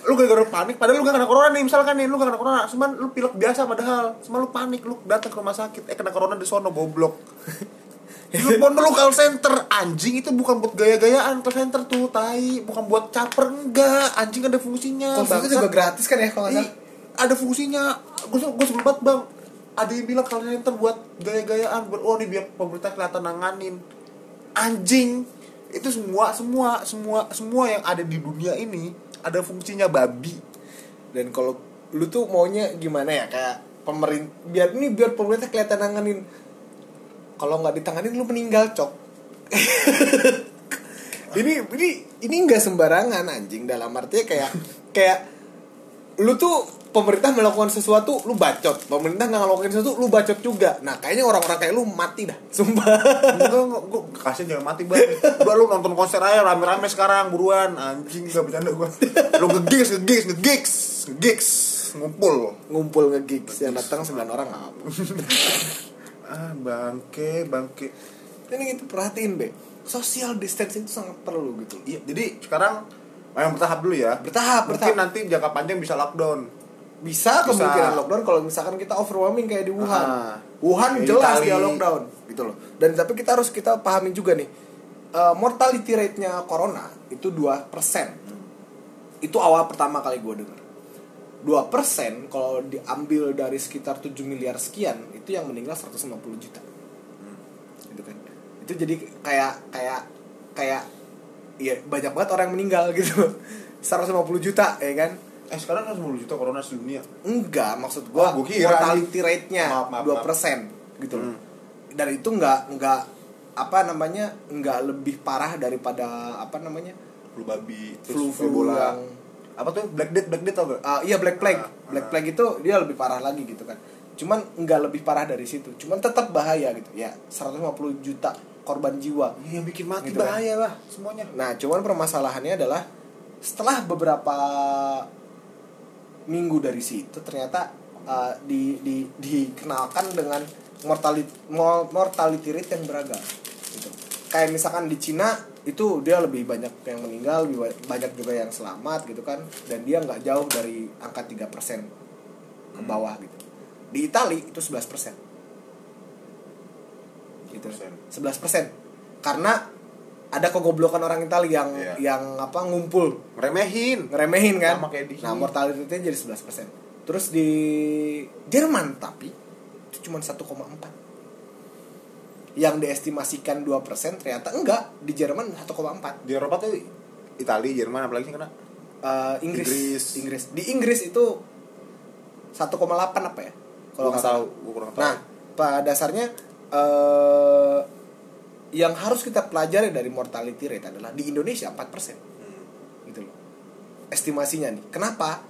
lu gara-gara panik padahal lu gak kena corona nih misalkan nih lu gak kena corona cuman lu pilek biasa padahal cuman lu panik lu datang ke rumah sakit eh kena corona di sono goblok. Lu pun lu call center anjing itu bukan buat gaya-gayaan call center tuh tai bukan buat caper enggak anjing ada fungsinya call center juga gratis kan ya kalau nggak ada fungsinya. Gue gue banget bang ada yang bilang call center buat gaya-gayaan buat oh nih biar pemerintah kelihatan nanganin. Anjing itu semua semua semua semua yang ada di dunia ini ada fungsinya babi. Dan kalau lu tuh maunya gimana ya? Kayak pemerintah biar ini biar pemerintah kelihatan nanganin. Kalau nggak ditanganin lu meninggal cok. Ini ini ini nggak sembarangan anjing. Dalam artinya kayak kayak lu tuh pemerintah melakukan sesuatu lu bacot. Pemerintah nggak ngelakuin sesuatu lu bacot juga. Nah kayaknya orang-orang kayak lu mati dah. Sumpah. Enggak gue kasian jangan mati bang. Udah lu nonton konser aja rame-rame sekarang buruan. Anjing gak bercanda gue lu ngegigs ngegigs ngegigs ngegigs. Ngumpul. Ngumpul nge-gigs. Yang datang 9 orang apa ah bangke bangke. Ini gitu perhatiin be. Social distancing itu sangat perlu gitu. Iya jadi sekarang yang bertahap dulu ya. Bertahap, mungkin bertahap. nanti jangka panjang bisa lockdown. Bisa Bisa. kemungkinan lockdown kalau misalkan kita overwhelming kayak di Wuhan. Ah. Wuhan Kayak jelas Itali. dia lockdown gitu loh. Dan tapi kita harus kita pahami juga nih eh, mortality rate-nya corona itu 2% itu awal pertama kali gue denger. 2% kalau diambil dari sekitar 7 miliar sekian itu yang meninggal 150 juta. Gitu kan. Itu jadi kayak kayak kayak ya banyak banget orang yang meninggal gitu. 150 juta ya kan? Eh sekarang kan 10 juta corona sedunia. Enggak maksud gua Oh, gua kira mortality rate-nya maaf, 2% gitu. Hmm. dan itu enggak enggak apa namanya enggak lebih parah daripada apa namanya flu babi flu flu Ebola. yang apa tuh? Black death black death tau gak Ah, iya black plague. Ah, black ah. plague itu dia lebih parah lagi gitu kan. Cuman enggak lebih parah dari situ. Cuman tetap bahaya gitu. Ya 150 juta korban jiwa yang bikin mati Gitu kan. bahaya lah semuanya Nah, cuman permasalahannya adalah setelah beberapa minggu dari situ ternyata uh, di, di dikenalkan dengan mortality mortality rate yang beragam gitu. Kayak misalkan di Cina itu dia lebih banyak yang meninggal, lebih ba- banyak juga yang selamat gitu kan dan dia nggak jauh dari angka 3% ke bawah gitu. Di Itali itu 11%. Gitu. 11%. Karena ada kegoblokan orang Itali yang Iya. yang apa ngumpul. Ngeremehin. Ngeremehin kan? Sama kayak di nah mortality jadi 11% terus di Jerman tapi itu cuma 1,4 yang diestimasikan 2% ternyata enggak. Di Jerman 1,4 di Eropa tuh Italia Jerman apalagi sih kena? Eh, Inggris. Inggris. Inggris. Di Inggris itu 1,8 apa ya? Gua nggak tahu gua kurang tahu. Nah, pada dasarnya eh yang harus kita pelajari dari mortality rate adalah di Indonesia 4%. Hmm. Gitu loh. Estimasinya nih. Kenapa?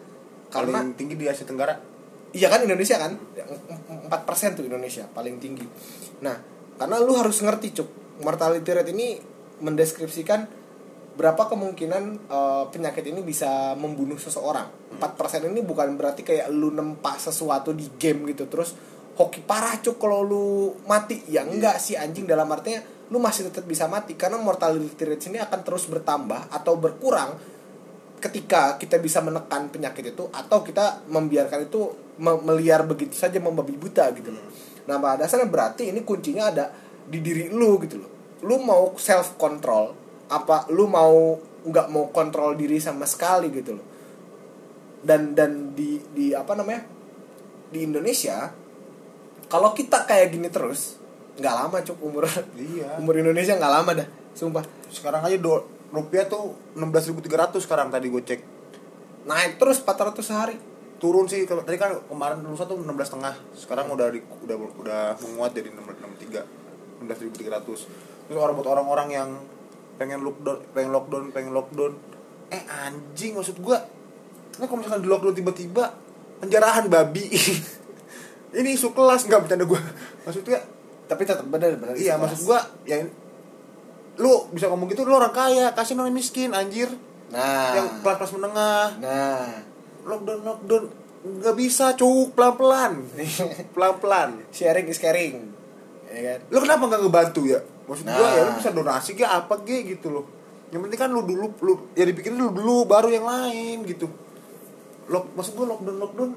Karena paling tinggi di Asia Tenggara iya kan Indonesia kan 4% tuh Indonesia paling tinggi. Nah, karena lu harus ngerti cuk, mortality rate ini mendeskripsikan berapa kemungkinan eh, penyakit ini bisa membunuh seseorang. 4% ini bukan berarti kayak lu nempak sesuatu di game gitu terus hoki parah cuk kalau lu mati. Ya enggak sih anjing dalam artinya lu masih tetap bisa mati karena mortality rate ini akan terus bertambah atau berkurang ketika kita bisa menekan penyakit itu atau kita membiarkan itu me- meliar begitu saja membabi buta gitu loh. Nah, pada dasarnya berarti ini kuncinya ada di diri lu gitu loh. Lu mau self control apa lu mau nggak mau kontrol diri sama sekali gitu loh. dan dan di di apa namanya di Indonesia kalau kita kayak gini terus nggak lama cuk umur Iya. umur Indonesia nggak lama dah sumpah. Sekarang aja do, rupiah tuh 16.300 sekarang tadi gue cek. Naik terus 400 sehari. Turun sih tadi kan kemarin lusa tuh 16 setengah. Sekarang udah di, udah udah menguat jadi 63 16.300 terus orang buat orang-orang yang pengen lockdown pengen lockdown pengen lockdown. Eh anjing maksud gua ini kalau misalkan di lockdown tiba-tiba penjarahan babi ini isu kelas nggak bercanda gua. Maksudnya tapi tetap benar benar iya maksud gua ya lu bisa ngomong gitu lu orang kaya kasih orang miskin anjir. Nah. Yang kelas-kelas menengah. Nah. Lockdown lockdown nggak bisa cuk pelan pelan pelan pelan sharing is caring. Ya kan? Lu kenapa nggak ngebantu ya? Maksud gua Nah. ya lu bisa donasi ge apa ge gitu loh. Yang penting kan lu dulu lu ya dipikirin lu dulu baru yang lain gitu. Lock, maksud gua lockdown lockdown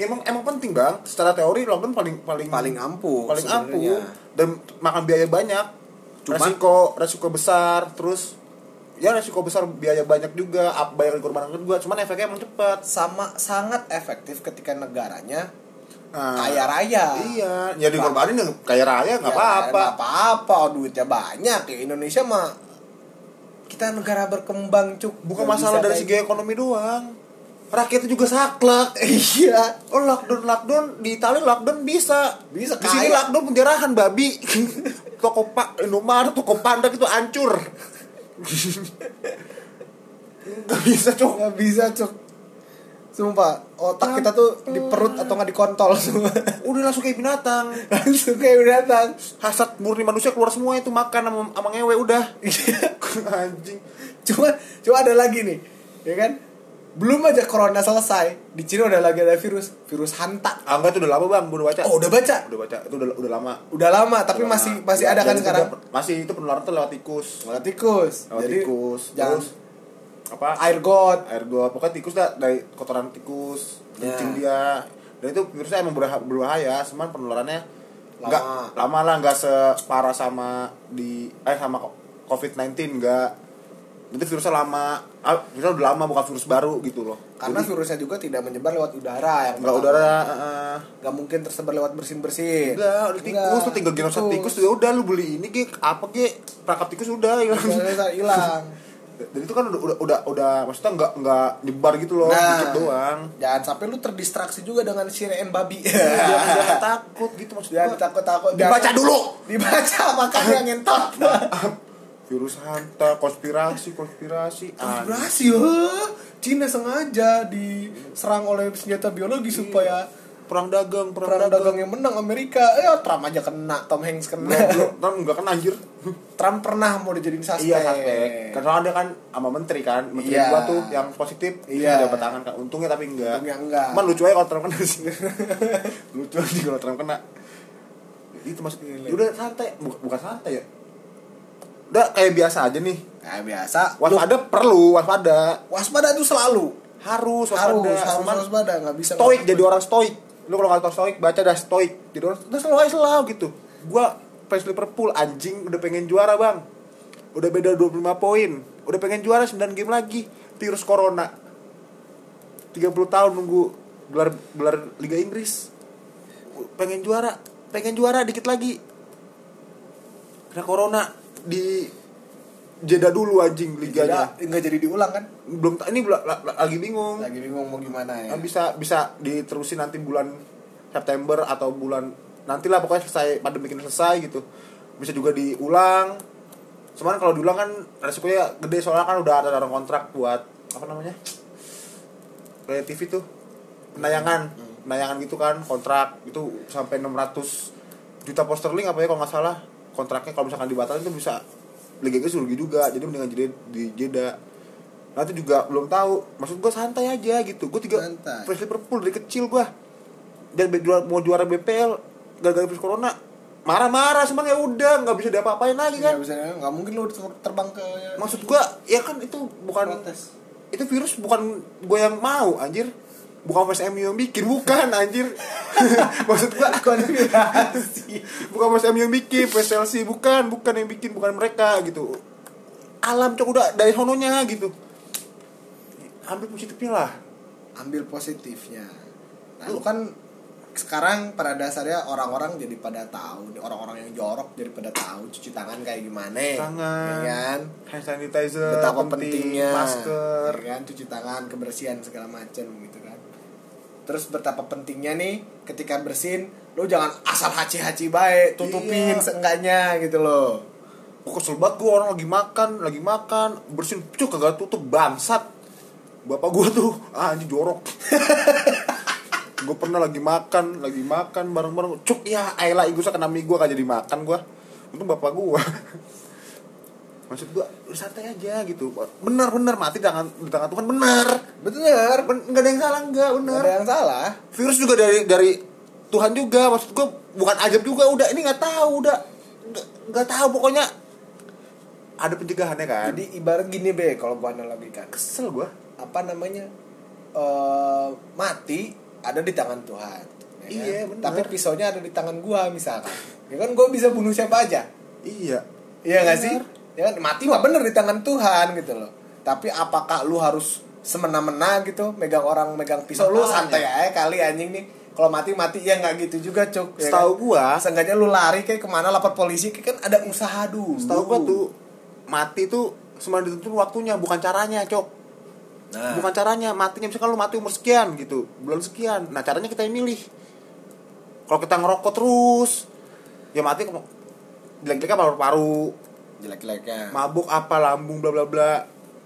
ya emang emang penting bang. Secara teori lockdown paling paling paling ampuh paling ampuh dan makan biaya banyak. Cuman- resiko resiko besar terus ya resiko besar biaya banyak juga ap- bayar korban juga. Cuman efeknya emang cepat. Sama sangat efektif ketika negaranya Nah, kaya raya. Iya, ya dikorbanin yang kaya raya nggak Ya, apa-apa. nggak apa-apa. Duitnya banyak ya. Indonesia mah kita negara berkembang cuk. Bukan masalah dari segi ekonomi doang. Rakyatnya juga saklek. iya Oh lockdown lockdown di Italia lockdown bisa. Bisa, Di sini lockdown penjarahan babi. toko pak Indomaret, toko panda itu hancur. Gak bisa cok. nggak bisa cuk sumpah otak kita tuh di perut atau nggak di kontol semua Udah langsung kayak binatang. langsung kayak binatang Hasad murni manusia keluar semua itu makan sama, sama ngewe udah. Anjing. cuma cuma ada lagi nih ya kan belum aja corona selesai di Cina udah lagi ada virus virus hanta Ah enggak itu udah lama bang, udah baca. oh udah baca Udah baca, itu udah udah lama. udah lama tapi Udah masih lama. masih Ya, ada kan itu sekarang udah- masih itu penularan tuh lewat tikus Malah tikus lewat jadi tikus jangan terus apa air got air got pokoknya tikus dah dari kotoran tikus Ya. kencing dia dan itu virusnya emang berbahaya, berbahaya cuman penularannya Lama. nggak lama lah nggak separah sama di eh sama covid 19 nggak itu virusnya lama ah, virusnya udah lama bukan virus baru gitu loh karena Jadi, virusnya juga tidak menyebar lewat udara yang nggak pertama. udara nggak mungkin tersebar lewat bersin bersin Enggak, udah tikus tuh tinggal genoset tikus ya udah lu beli ini ge apa ge perangkap tikus udah hilang. hilang Dan itu kan udah udah udah, udah maksudnya enggak enggak nyebar gitu loh, Nah. dikit doang. jangan sampai lu terdistraksi juga dengan sireen babi Jangan, jangan takut gitu maksudnya. jangan takut takut Dibaca dulu. dibaca makanya ngentot Virus hanta, konspirasi, konspirasi. konspirasi ya Cina sengaja diserang oleh senjata biologi supaya perang dagang, perang, perang dagang. dagang yang menang Amerika ya Trump aja kena Tom Hanks kena belum, enggak kan anjir. Trump pernah mau dijadiin suspek Iya, suspek. Kan soalnya dia kan sama menteri kan, menteri Iya. gua tuh yang positif, Iya. dapat tangan kan. Untungnya tapi enggak. Untungnya enggak. Cuman lucu aja kalau Trump kena lucu aja kalau Trump kena. Itu. Gila. Ya udah santai, bukan santai ya. Udah kayak biasa aja nih. Nah, biasa Waspada perlu, waspada. waspada itu selalu Harus harus waspada. harus Cuman waspada nggak bisa stoik jadi orang stoik. Lu kalau nggak tau stoik, baca dah stoik. Jadi orang udah selalu aja selalu gitu. Gua fans Liverpool anjing udah pengen juara, Bang. Udah beda 25 poin. Udah pengen juara 9 game lagi. Virus corona. 30 tahun nunggu gelar gelar Liga Inggris. Pengen juara, pengen juara dikit lagi. Karena corona di jeda dulu anjing liganya. nggak jadi diulang kan? Belum ini lagi bingung. lagi bingung mau gimana ya. Nah, bisa bisa diterusin nanti bulan September atau bulan nantilah pokoknya selesai pandemi ini selesai gitu. Bisa juga diulang. Cuman kalau diulang kan resikonya gede soalnya kan udah ada orang kontrak buat apa namanya kayak TV tuh. Penayangan penayangan gitu kan kontrak itu sampai 600 juta pound sterling apa ya kalau nggak salah kontraknya kalau misalkan dibatalin itu bisa Liga Inggris rugi juga jadi mendingan jadi di jeda. Nanti juga belum tahu maksud gue santai aja gitu. Gue tiga Santai. fans Liverpool dari kecil gue dan juara- mau juara BPL gara-gara virus corona marah-marah cuman ya udah nggak bisa diapa-apain lagi kan? nggak mungkin ter- terbang ke maksud gue ya kan itu bukan protes. itu virus bukan gue yang mau anjir bukan fans MU yang bikin bukan anjir. Maksud gue konspirasi bukan fans MU yang bikin fans Chelsea bukan bukan yang bikin bukan mereka gitu. Alam cok udah dari sononya gitu. Ambil positifnya lah. Ambil positifnya. Nah lu kan sekarang pada dasarnya orang-orang jadi pada tahu orang-orang yang jorok jadi pada tahu cuci tangan kayak gimana. Tangan. ya kan? hand sanitizer betapa penting, pentingnya masker. ya kan? Cuci tangan kebersihan segala macam gitu terus betapa pentingnya nih ketika bersin lu jangan asal haci-haci baik tutupin Iya. seenggaknya gitu loh Gue kesel banget gue orang lagi makan, lagi makan, bersin, cuk kagak tutup bangsat. Bapak gue tuh, ah anjing jorok. gue pernah lagi makan, lagi makan bareng-bareng, cuk ya ayolah gue kena mie gue gak jadi makan gue. Untung bapak gue. Maksud gue, lu santai aja gitu. Bener-bener mati di tangan, di tangan Tuhan, bener. bener Ben, gak ada yang salah, bener. Nggak ada yang salah Virus juga dari dari Tuhan juga, maksud gue bukan ajab juga, udah ini nggak tahu, udah nggak nggak tahu pokoknya ada pencegahannya kan. jadi ibarat gini be kalau gua analogikan kesel gue. apa namanya eh mati ada di tangan Tuhan ya kan? Iya, bener. tapi pisaunya ada di tangan gua misalkan ya kan gua bisa bunuh siapa aja Iya. Iya gak Bener. sih? Ya kan mati mah bener di tangan Tuhan gitu loh. Tapi apakah lu harus semena-mena gitu megang orang megang pisau lu Makanya. santai aja kali anjing nih. Kalau mati mati ya nggak gitu juga cuk. Ya Setahu kan? gua, Seenggaknya lu lari kayak ke mana lapor polisi kayak kan ada usaha dulu. setahu gua tuh mati tuh cuma ditentuin waktunya, bukan caranya, Cok. Nah, Bukan caranya, matinya misalkan lu mati umur sekian gitu, bulan sekian. Nah, caranya kita yang milih. Kalau kita ngerokok terus, ya mati jelek-jeleknya paru-paru, jelek-jeleknya. mabuk apa lambung bla bla bla.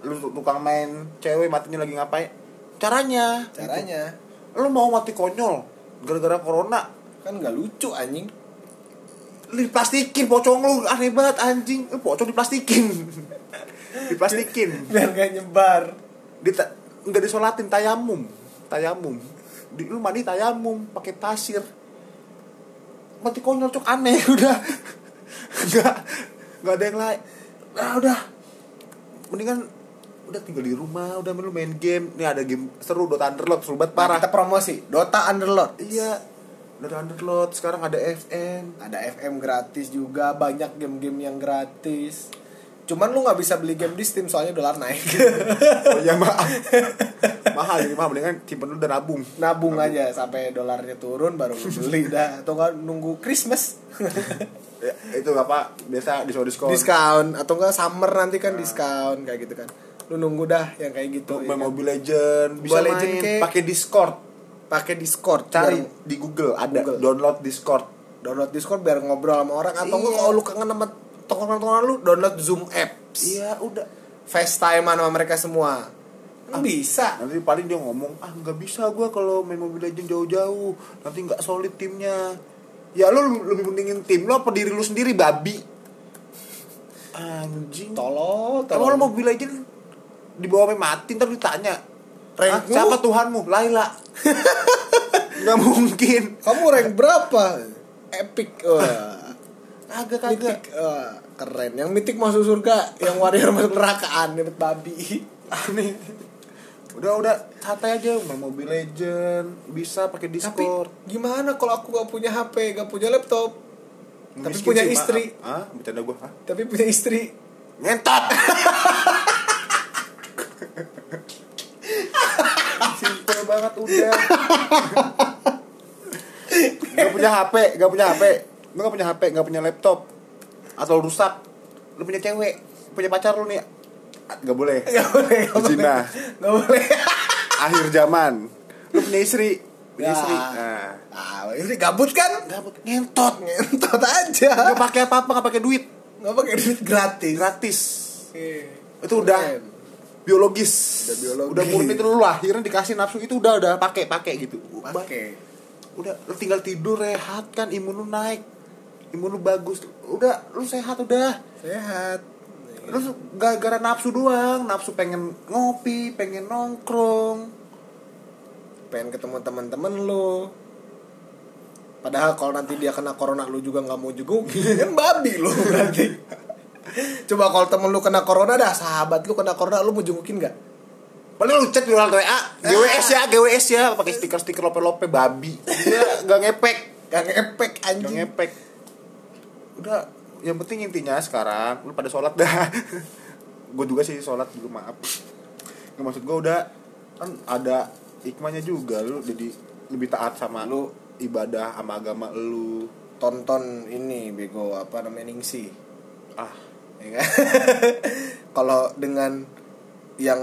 Lu tukang main cewek matinya lagi ngapain? Caranya. Caranya. Gitu. lu mau mati konyol gara-gara corona. Kan nggak lucu anjing. lu diplastikin pocong lu. Aneh banget anjing. Lu pocong diplastikin. Diplastikin. Biar gak nyebar. di nggak disolatin tayamum. Tayamum. Di, lu mandi tayamum pakai pasir. Mati konyol cok. Aneh udah. Nggak nggak ada yang lain. Nah udah. Mendingan udah tinggal di rumah udah lu main game. Nih ada game seru Dota Underlord seru banget Parah. parah. Kita promosi. Dota Underlord. iya. Dota Underlord sekarang ada FM ada FM gratis juga banyak game-game yang gratis. Cuman lu nggak bisa beli game di Steam soalnya dolar naik. Oh iya maaf mahal jadi mahal mendingan simpen dulu dan nabung nabung. aja sampai dolarnya turun baru lu beli dah. Atau nggak nunggu Christmas ya, itu apa biasa diskon diskon. Diskon atau enggak summer nanti kan diskon kayak gitu kan. Lu nunggu dah yang kayak gitu ya main kan? Mobile Legend bisa Mobile Legend main kayak- pakai Discord. pakai Discord cari biar- di Google ada. Google. download Discord. Download Discord biar ngobrol sama orang atau enggak Iya. kalau lu kangen sama tongkrongan-tongkrongan lu download Zoom apps. Iya udah. FaceTime sama mereka semua. Kan bisa? nanti paling dia ngomong ah nggak bisa gua kalau main Mobile Legend jauh-jauh. Nanti nggak solid timnya ya lu lebih- pentingin tim lu apa diri lu sendiri babi? Anjing. Tolol Emang lu tolol Mobile Legend dibawa sampai mati ntar ditanya. Rank "Ah, lu?" siapa Tuhanmu? Laila. Nggak mungkin. Kamu rank berapa? Epic. Wah. Kagak kagak. Keren. Yang mitik masuk surga, yang warrior masuk neraka aneh babi. aneh udah udah santai aja main Mobile Legend bisa pakai Tapi Discord. gimana kalau aku gak punya HP, gak punya laptop, tapi Miskin punya sih, istri. ah bercanda gua ah tapi punya istri? ngentot! Simple banget udah. Gak punya HP gak punya HP lu gak punya HP gak punya laptop. Atau rusak. Lu punya cewek punya pacar lu nih gak boleh Gak boleh, gak boleh. Gak boleh. akhir zaman lu punya istri punya Ya. istri nah Ah, istri gabut kan? gabut ngentot Ngentot aja. gak pakai apa-apa gak pakai duit Gak pakai duit gratis. gratis Oke. itu udah Keren. biologis Udah biologis. udah murni itu lu lahirnya dikasih nafsu itu udah udah pakai pakai gitu Pakai. udah lu tinggal tidur rehat kan imun lu naik imun lu bagus udah lu sehat udah Sehat. Lu gara-gara nafsu doang nafsu pengen ngopi pengen nongkrong. Pengen ketemu teman-teman lu padahal kalau nanti dia kena corona lu juga nggak mau jengukin kan babi lu berarti. Coba kalau temen lu kena corona dah sahabat lu kena corona lu mau jengukin nggak? Paling lu chat di orang WA GWS ya GWS ya pakai stiker stiker lope lope babi. Dia nggak ngepek. Gak ngepek anjing. Ngepek. Udah yang penting intinya sekarang lu pada sholat dah. Gue juga sih sholat juga maaf. Nggak maksud gue udah kan ada hikmahnya juga lu jadi lebih taat sama Lu- ibadah sama agama lu. tonton ini bego apa namanya ningsi. Ah. Ya kan? kalau dengan yang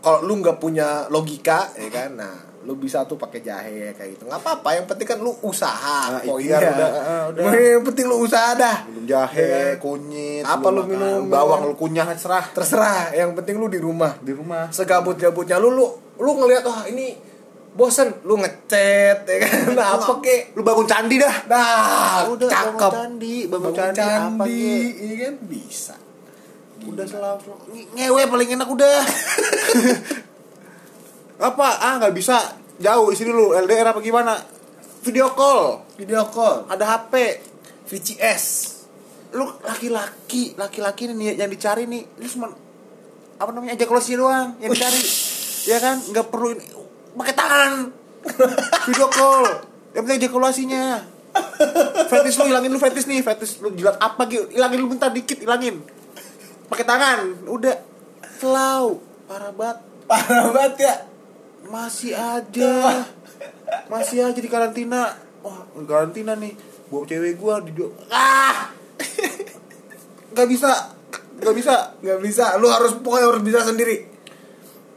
kalau lu nggak punya logika ya kan? Nah lu bisa tuh pakai jahe kayak gitu. Nggak apa-apa yang penting kan lu usaha. Nah, poinnya ikhtiar udah, ah, udah. yang penting lu usaha dah. Minum jahe Ya. kunyit Apa lu makan minum? bawang lu kunyah serah. Terserah yang penting lu di rumah. Di rumah. Segabut-gabutnya lu lu lu ngelihat wah ini bosen. Lu ngechat ya kan? Nah, apa kek? lu bangun candi dah. Nah udah cakep. bangun candi bangun, candi, apa kek? iya kan? Bisa. Udah selalu nge- ngewe paling enak udah apa? Ah nggak bisa. Jauh di sini lu LDR apa gimana? Video call. Video call. Ada HP VCS lu laki-laki laki-laki nih yang dicari nih lu cuma apa namanya ejakulasi doang yang dicari. Ya kan? Nggak perlu ini. Pakai tangan. Video call. Yang penting ejakulasinya fetis lu hilangin lu fetis nih. Fetis lu jilat apa gitu. Hilangin lu bentar dikit hilangin. Pakai tangan. Udah. Parah banget. Parah banget ya masih aja masih aja di karantina. Wah karantina nih. Bawa cewek gua di ah! Nggak bisa. Nggak bisa. Nggak bisa. Lu harus pokoknya harus bisa sendiri.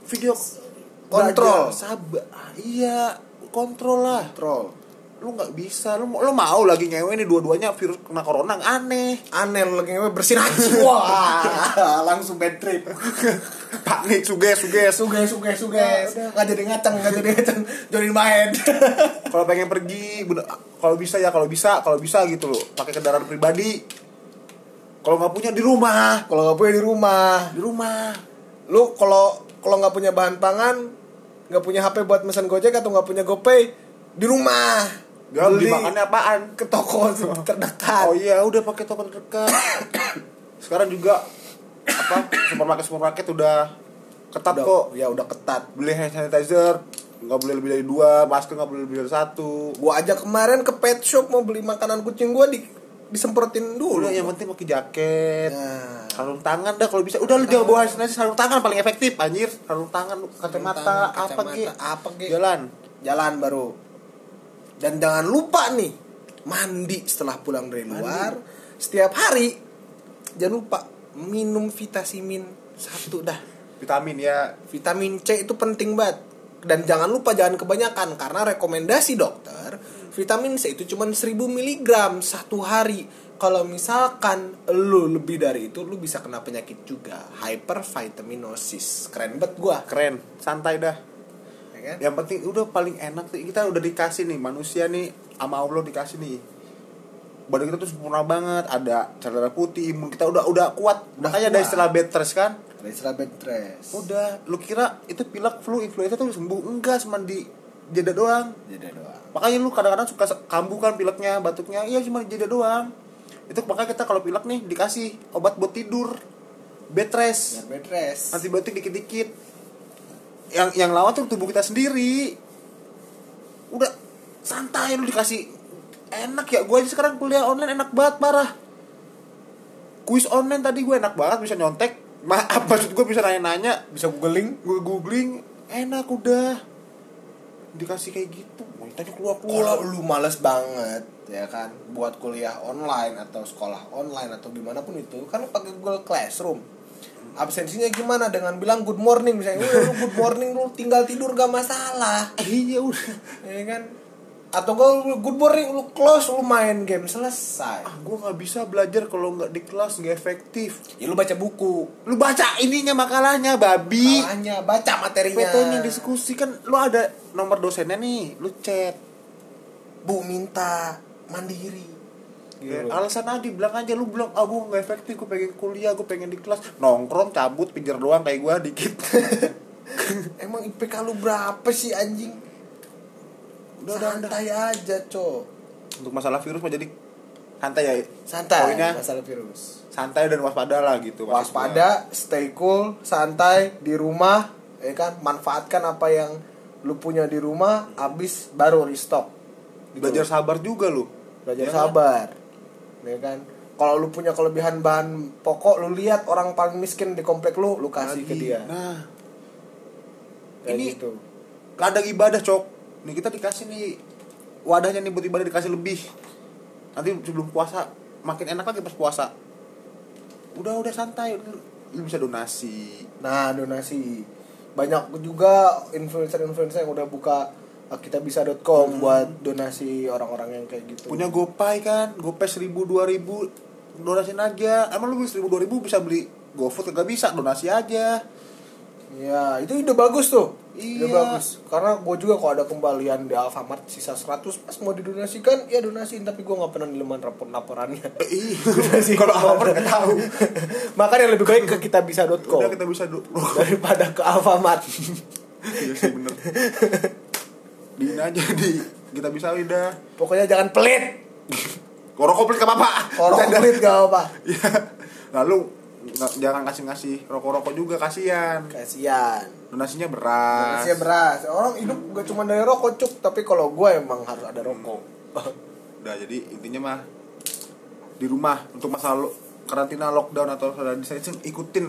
Video Kontrol. sabar. Iya kontrol lah. Troll lu nggak bisa lu mau lu mau lagi ngewe nih dua-duanya virus kena corona aneh. Aneh lu lagi ngewe bersin aja. Wah langsung bad trip. Panik suges suges. Suges suges suges. Ya, udah. nggak jadi ngaceng nggak jadi ngaceng. Jadi main kalau pengen pergi kalau bisa ya kalau bisa kalau bisa gitu loh. Pakai kendaraan pribadi. Kalau nggak punya di rumah. Kalau nggak punya di rumah. Di rumah. Lu kalau kalau nggak punya bahan pangan nggak punya HP buat pesan gojek atau nggak punya gopay di rumah Beli dimakannya apaan? ke toko terdekat Oh iya, udah pakai toko terdekat. Sekarang juga apa supermarket supermarket udah ketat Udah- kok. ya udah ketat Beli hand sanitizer nggak boleh lebih dari dua, masker nggak boleh lebih dari satu. gua aja kemarin ke pet shop mau beli makanan kucing gua di disemprotin dulu Udah yang penting pakai jaket. Nah. Sarung tangan dah kalau bisa. Udah lu jangan bawa hand sarung tangan paling efektif anjir. Sarung tangan, kacamata, apa gitu. apa kek. Jalan. jalan baru dan jangan lupa nih mandi setelah pulang dari luar. Setiap hari jangan lupa minum vitasimin satu dah. Vitamin ya. vitamin C itu penting banget. Dan jangan lupa jangan kebanyakan karena rekomendasi dokter vitamin C itu cuma 1000 mg satu hari. Kalau misalkan lu lebih dari itu lu bisa kena penyakit juga. Hypervitaminosis. Keren banget gua. Keren, santai dah. Kan? Yang penting udah paling enak tuh kita udah dikasih nih manusia nih sama Allah dikasih nih. Badan kita tuh sempurna banget ada cedera putih imun kita udah udah kuat. Udah makanya ada kuat. istilah bed rest kan? Istilah bed rest. Udah lu kira itu pilek flu influenza tuh sembuh? Enggak cuma di jeda doang. Jeda doang. makanya lu kadang-kadang suka kambuh kan pileknya batuknya. Iya cuma di jeda doang. Itu makanya kita kalau pilek nih dikasih obat buat tidur. Bed rest. Biar bed rest. antibiotik dikit-dikit yang yang lawan tuh tubuh kita sendiri. Udah santai lu dikasih enak ya. Gue aja sekarang kuliah online enak banget parah. Kuis online tadi gue enak banget bisa nyontek. Maaf maksud gue bisa nanya-nanya? Bisa googling. gue googling enak udah. Dikasih kayak gitu. Mau tanya keluar Kalau keluar lu males banget ya kan buat kuliah online atau sekolah online atau gimana pun itu kan lu pakai Google Classroom. Absensinya gimana dengan bilang good morning misalnya, "Wih, lu good morning lu tinggal tidur gak masalah." iya udah Ya kan? Atau lu good morning lu close lu main game selesai. ah gue nggak bisa belajar kalau nggak di kelas nggak efektif Ya lu baca buku. lu baca ininya makalahnya babi Salahnya baca materinya. PT-nya diskusi kan lu ada nomor dosennya nih lu chat Bu minta mandiri. Gitu. alasan aja bilang aja lu bilang ah gue nggak efektif gue pengen kuliah gue pengen di kelas nongkrong cabut pinggir doang kayak gue dikit Emang IPK lu berapa sih anjing? Udah, udah, Santai aja, Cok. untuk masalah virus mah jadi santai ya Santai Poinnya masalah virus. santai dan waspada lah gitu. Waspada, stay cool, santai di rumah, ya kan? Manfaatkan apa yang lu punya di rumah, habis baru restock. Gitu. belajar sabar juga lu belajar Ya kan? sabar. Ya kan? Kalau lu punya kelebihan bahan pokok, lu lihat orang paling miskin di komplek lu, lu kasih ke Lagi. dia. nah Kayak ini- gitu. ladang ibadah cok nih kita dikasih nih wadahnya nih buat ibadah dikasih lebih nanti sebelum puasa makin enak lagi pas puasa udah udah santai lu bisa donasi Nah, donasi. Banyak juga influencer-influencer yang udah buka kitabisa.com buat donasi orang-orang yang kayak gitu. punya gopay kan gopay seribu dua ribu donasin aja emang lu beli seribu dua ribu bisa beli GoFood kagak bisa donasi aja Ya, itu ide bagus tuh. Ide Iya. bagus. Karena gue juga kalau ada kembalian di Alfamart sisa 100 pas mau didonasikan, ya donasiin tapi gue nggak pernah niliman rapor-laporannya. iya kalau Alfamart nggak tahu Makanya lebih baik ke kitabisa.com udah kita bisa daripada ke Alfamart. iya sih bener di ini aja di kita bisa udah Pokoknya jangan pelit. korok komplit gak apa-apa Bercanda. pelit gak apa. Iya. Lalu nggak- jangan kasih ngasih rokok-rokok juga kasihan. Kasian. Donasinya beras. Donasinya beras. Orang hidup gak cuma dari rokok cuk, tapi kalau gue emang harus ada rokok. Udah jadi intinya mah di rumah untuk masalah lo- karantina lockdown atau social distancing ikutin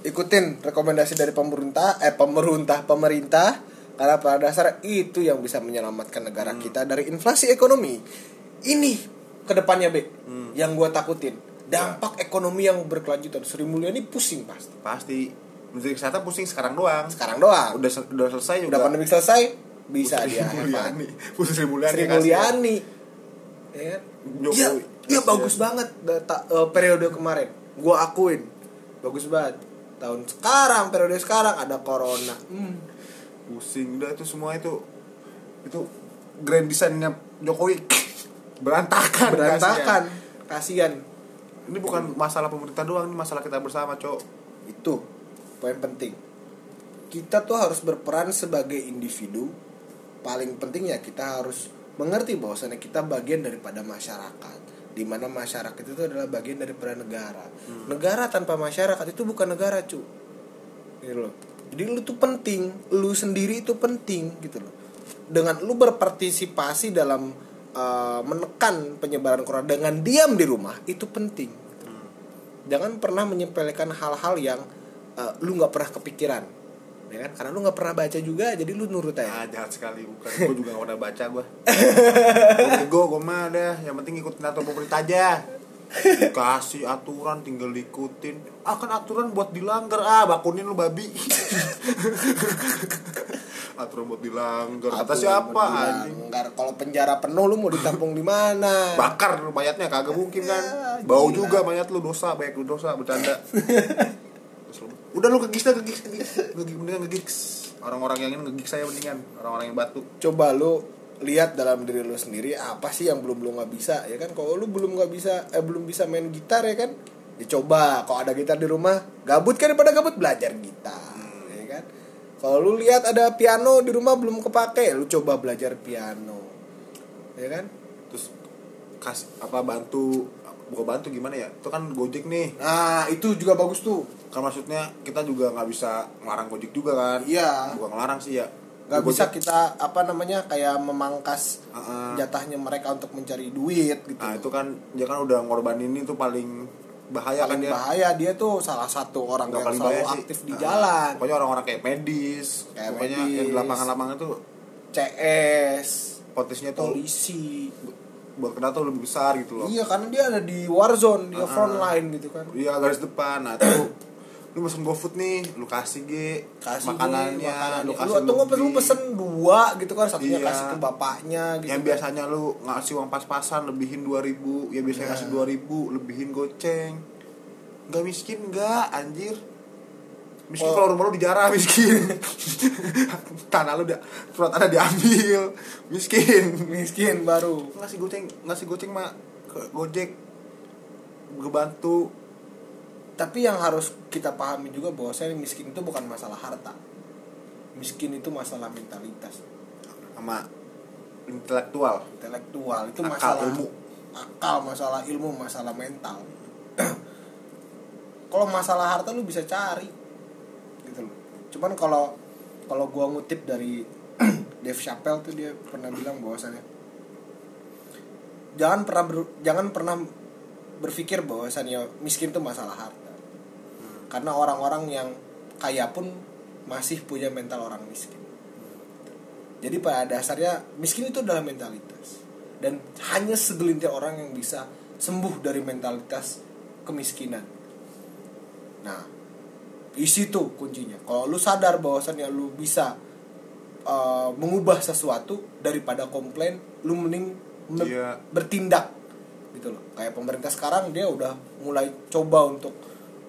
Ikutin rekomendasi dari pemerintah, eh pemerintah pemerintah karena pada dasar itu yang bisa menyelamatkan negara kita dari inflasi ekonomi. Ini ke depannya be, yang gue takutin dampak ekonomi yang berkelanjutan. Sri Mulyani pusing pasti. pasti Menteri Kesehatan pusing sekarang doang. Sekarang doang. Udah udah selesai juga. Udah pandemi selesai, bisa Sri dia. Mulyani. Pusing Sri Mulyani. Sri kasihan. Mulyani ya iya Kasihan. bagus banget data eh, periode kemarin gua akuin bagus banget tahun sekarang periode sekarang ada corona hmm. Pusing. Udah itu semua itu itu grand desainnya Jokowi. Berantakan. berantakan. kasihan. Ini bukan masalah pemerintah doang, ini masalah kita bersama, Cok. itu poin penting. Kita tuh harus berperan sebagai individu. Paling pentingnya kita harus mengerti bahwasannya kita bagian daripada masyarakat. Di mana masyarakat itu adalah bagian daripada negara. Negara tanpa masyarakat itu bukan negara cu gitu loh jadi lu tuh penting lu sendiri itu penting gitu loh dengan lu berpartisipasi dalam uh, menekan penyebaran corona dengan diam di rumah itu penting jangan pernah menyepelekan hal-hal yang uh, lu nggak pernah kepikiran ya kan karena lu nggak pernah baca juga jadi lu nurut aja Ah, jahat sekali bukan. Gue juga gak pernah baca gue. Gue gue mah dah. Yang penting ikutin aturan pemerintah aja. Dikasih aturan tinggal diikutin. Ah kan aturan buat dilanggar. Ah bakunin lu babi. aturan buat dilanggar. Kata siapa? "Nggak, kalau penjara penuh lu mau ditampung di mana Bakar lu mayatnya kagak mungkin kan. Ya, Bau gila. juga mayat lu dosa, banyak lu dosa bercanda. Udah lu ngegis dah ngegis. Ngegis mendingan ngegis. Orang-orang yang ini ngegis saya mendingan. Orang-orang yang batu. coba lu lihat dalam diri lu sendiri apa sih yang belum lu nggak bisa ya kan? Kalau lu belum nggak bisa eh belum bisa main gitar ya kan? Ya coba kalau ada gitar di rumah gabut kan daripada gabut belajar gitar ya kan? Kalau lu lihat ada piano di rumah belum kepake lu coba belajar piano ya kan? Terus kas apa bantu bukan bantu gimana ya? Itu kan gojek nih. Nah itu juga bagus tuh. Kan maksudnya kita juga nggak bisa ngelarang gojek juga kan? Iya. bukan ngelarang sih ya nggak bisa kita apa namanya kayak memangkas Heeh. jatahnya mereka untuk mencari duit gitu. Nah itu kan dia kan udah ngorbanin itu paling bahaya kan paling dia. bahaya dia tuh salah satu orang Nggak yang paling selalu bahaya sih. aktif di jalan. Pokoknya orang-orang kayak medis Kayak pokoknya medis. yang di lapangan-lapangan tuh CS potensinya tuh polisi. Buat kena tuh lebih besar gitu loh. Iya karena dia ada di warzone dia Ah. front line gitu kan. Iya garis depan. Nah tuh lu pesen GoFood nih lu kasih ge. Kasih makanannya lu lu kasih atau nggak lu pesen dua gitu kan satunya Iya. kasih ke bapaknya gitu yang kan. biasanya lu ngasih uang pas-pasan lebihin 2000 ya biasanya Nah. ngasih 2000 lebihin goceng. Nggak miskin nggak anjir. Miskin Oh. kalau rumah lu dijarah miskin. Tanah lu dia surat tanah diambil. Miskin. Miskin baru. Ngasih goceng ngasih goceng mah ke gojek. Ngebantu tapi yang harus kita pahami juga bahwa saya miskin itu bukan masalah harta. Miskin itu masalah mentalitas. Sama intelektual. Intelektual itu Akal, masalah ilmu. akal masalah ilmu masalah mental. Kalau masalah harta lu bisa cari gitu loh. Cuman kalau kalau gua ngutip dari Dave Chappelle tuh dia pernah bilang bahwasannya jangan pernah ber- jangan pernah berpikir bahwasannya miskin itu masalah harta karena orang-orang yang kaya pun masih punya mental orang miskin. Jadi pada dasarnya miskin itu adalah mentalitas. Dan hanya segelintir orang yang bisa sembuh dari mentalitas kemiskinan. Nah isi tuh kuncinya. Kalau lu sadar bahwasannya lu bisa uh, mengubah sesuatu daripada komplain lu mending me- Iya. bertindak gitu loh. Kayak pemerintah sekarang dia udah mulai coba untuk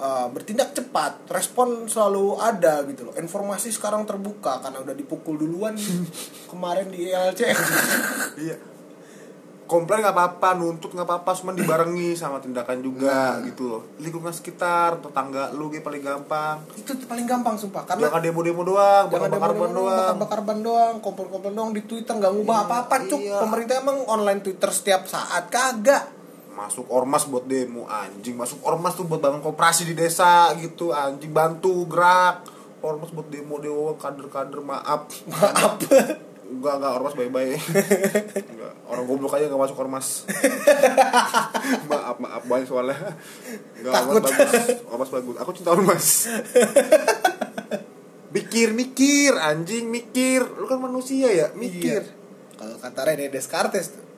uh, bertindak cepat respon selalu ada gitu loh. Informasi sekarang terbuka karena udah dipukul duluan kemarin di ILC iya. Komplain nggak apa-apa nuntut nggak apa-apa cuma dibarengi sama tindakan juga Nah. gitu loh. Lingkungan sekitar tetangga lu gitu paling gampang. Itu paling gampang sumpah. Karena jangan demo-demo doang jangan bakar ban doang bakar ban doang kompor-kompor doang di Twitter nggak ngubah apa-apa cuk. iya. pemerintah emang online Twitter setiap saat kagak masuk ormas buat demo anjing. Masuk ormas tuh buat bangun koperasi di desa gitu anjing. Bantu gerak. Ormas buat demo demo kader-kader maaf. Maaf. Enggak enggak ormas bye-bye. Enggak orang goblok aja enggak masuk ormas. Maaf maaf banyak soalnya. Enggak ormas bagus. Ormas bagus. Aku cinta ormas. Mikir mikir anjing mikir. Lu kan manusia ya mikir. Iya. kalau kata Rene Descartes tuh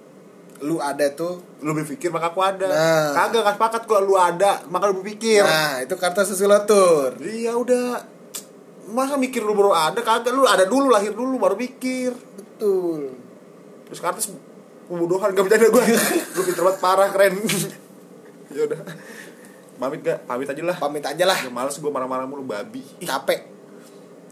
lu ada tuh lu berpikir maka aku ada. Nah. kagak nggak sepakat kok lu ada maka lu berpikir. Nah itu kata susilatur iya udah. Masa mikir lu baru ada? Kagak lu ada dulu lahir dulu baru pikir betul. Terus ke atas pembunuhan gak bercanda gue lu pinter banget parah keren. Ya udah. Pamit gak pamit aja lah. Pamit aja lah. Ya, males gue marah-marah mulu babi. Capek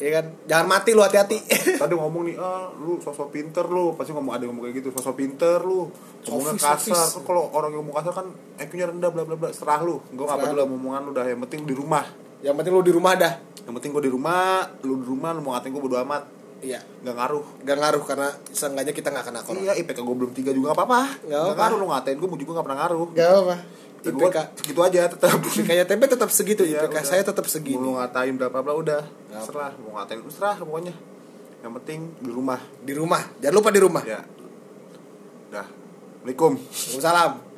ya kan? Jangan mati lu hati-hati. Tadi ngomong nih ah lu sosok pinter lu. Pasti ngomong ada yang ngomong kayak gitu sosok pinter lu. Ngomongnya kasar. kan kalau orang yang ngomong kasar kan IQ-nya rendah bla bla bla. Serah lu. Gue gak Serah. peduli omongan lu dah. Yang penting di rumah. Yang penting lu di rumah dah. Yang penting gue di rumah lu di rumah lu mau ngatain gue bodo amat. Iya. Gak ngaruh. Gak ngaruh karena seenggaknya kita gak kena corona. Iya IPK gue belum tiga juga gak apa-apa. Gak gak apa-apa. ngaruh lu ngatain gue juga gak pernah ngaruh. Gak apa IPK IPK segitu aja tetap IPK-nya tempe tetap segitu Iya, IPK udah. saya tetap mau segini. Lu ngatain berapa bla udah. Gak serah mau ngatain serah pokoknya. Yang penting di rumah. Di rumah. Jangan lupa di rumah. Ya dah. Assalamualaikum. Waalaikumsalam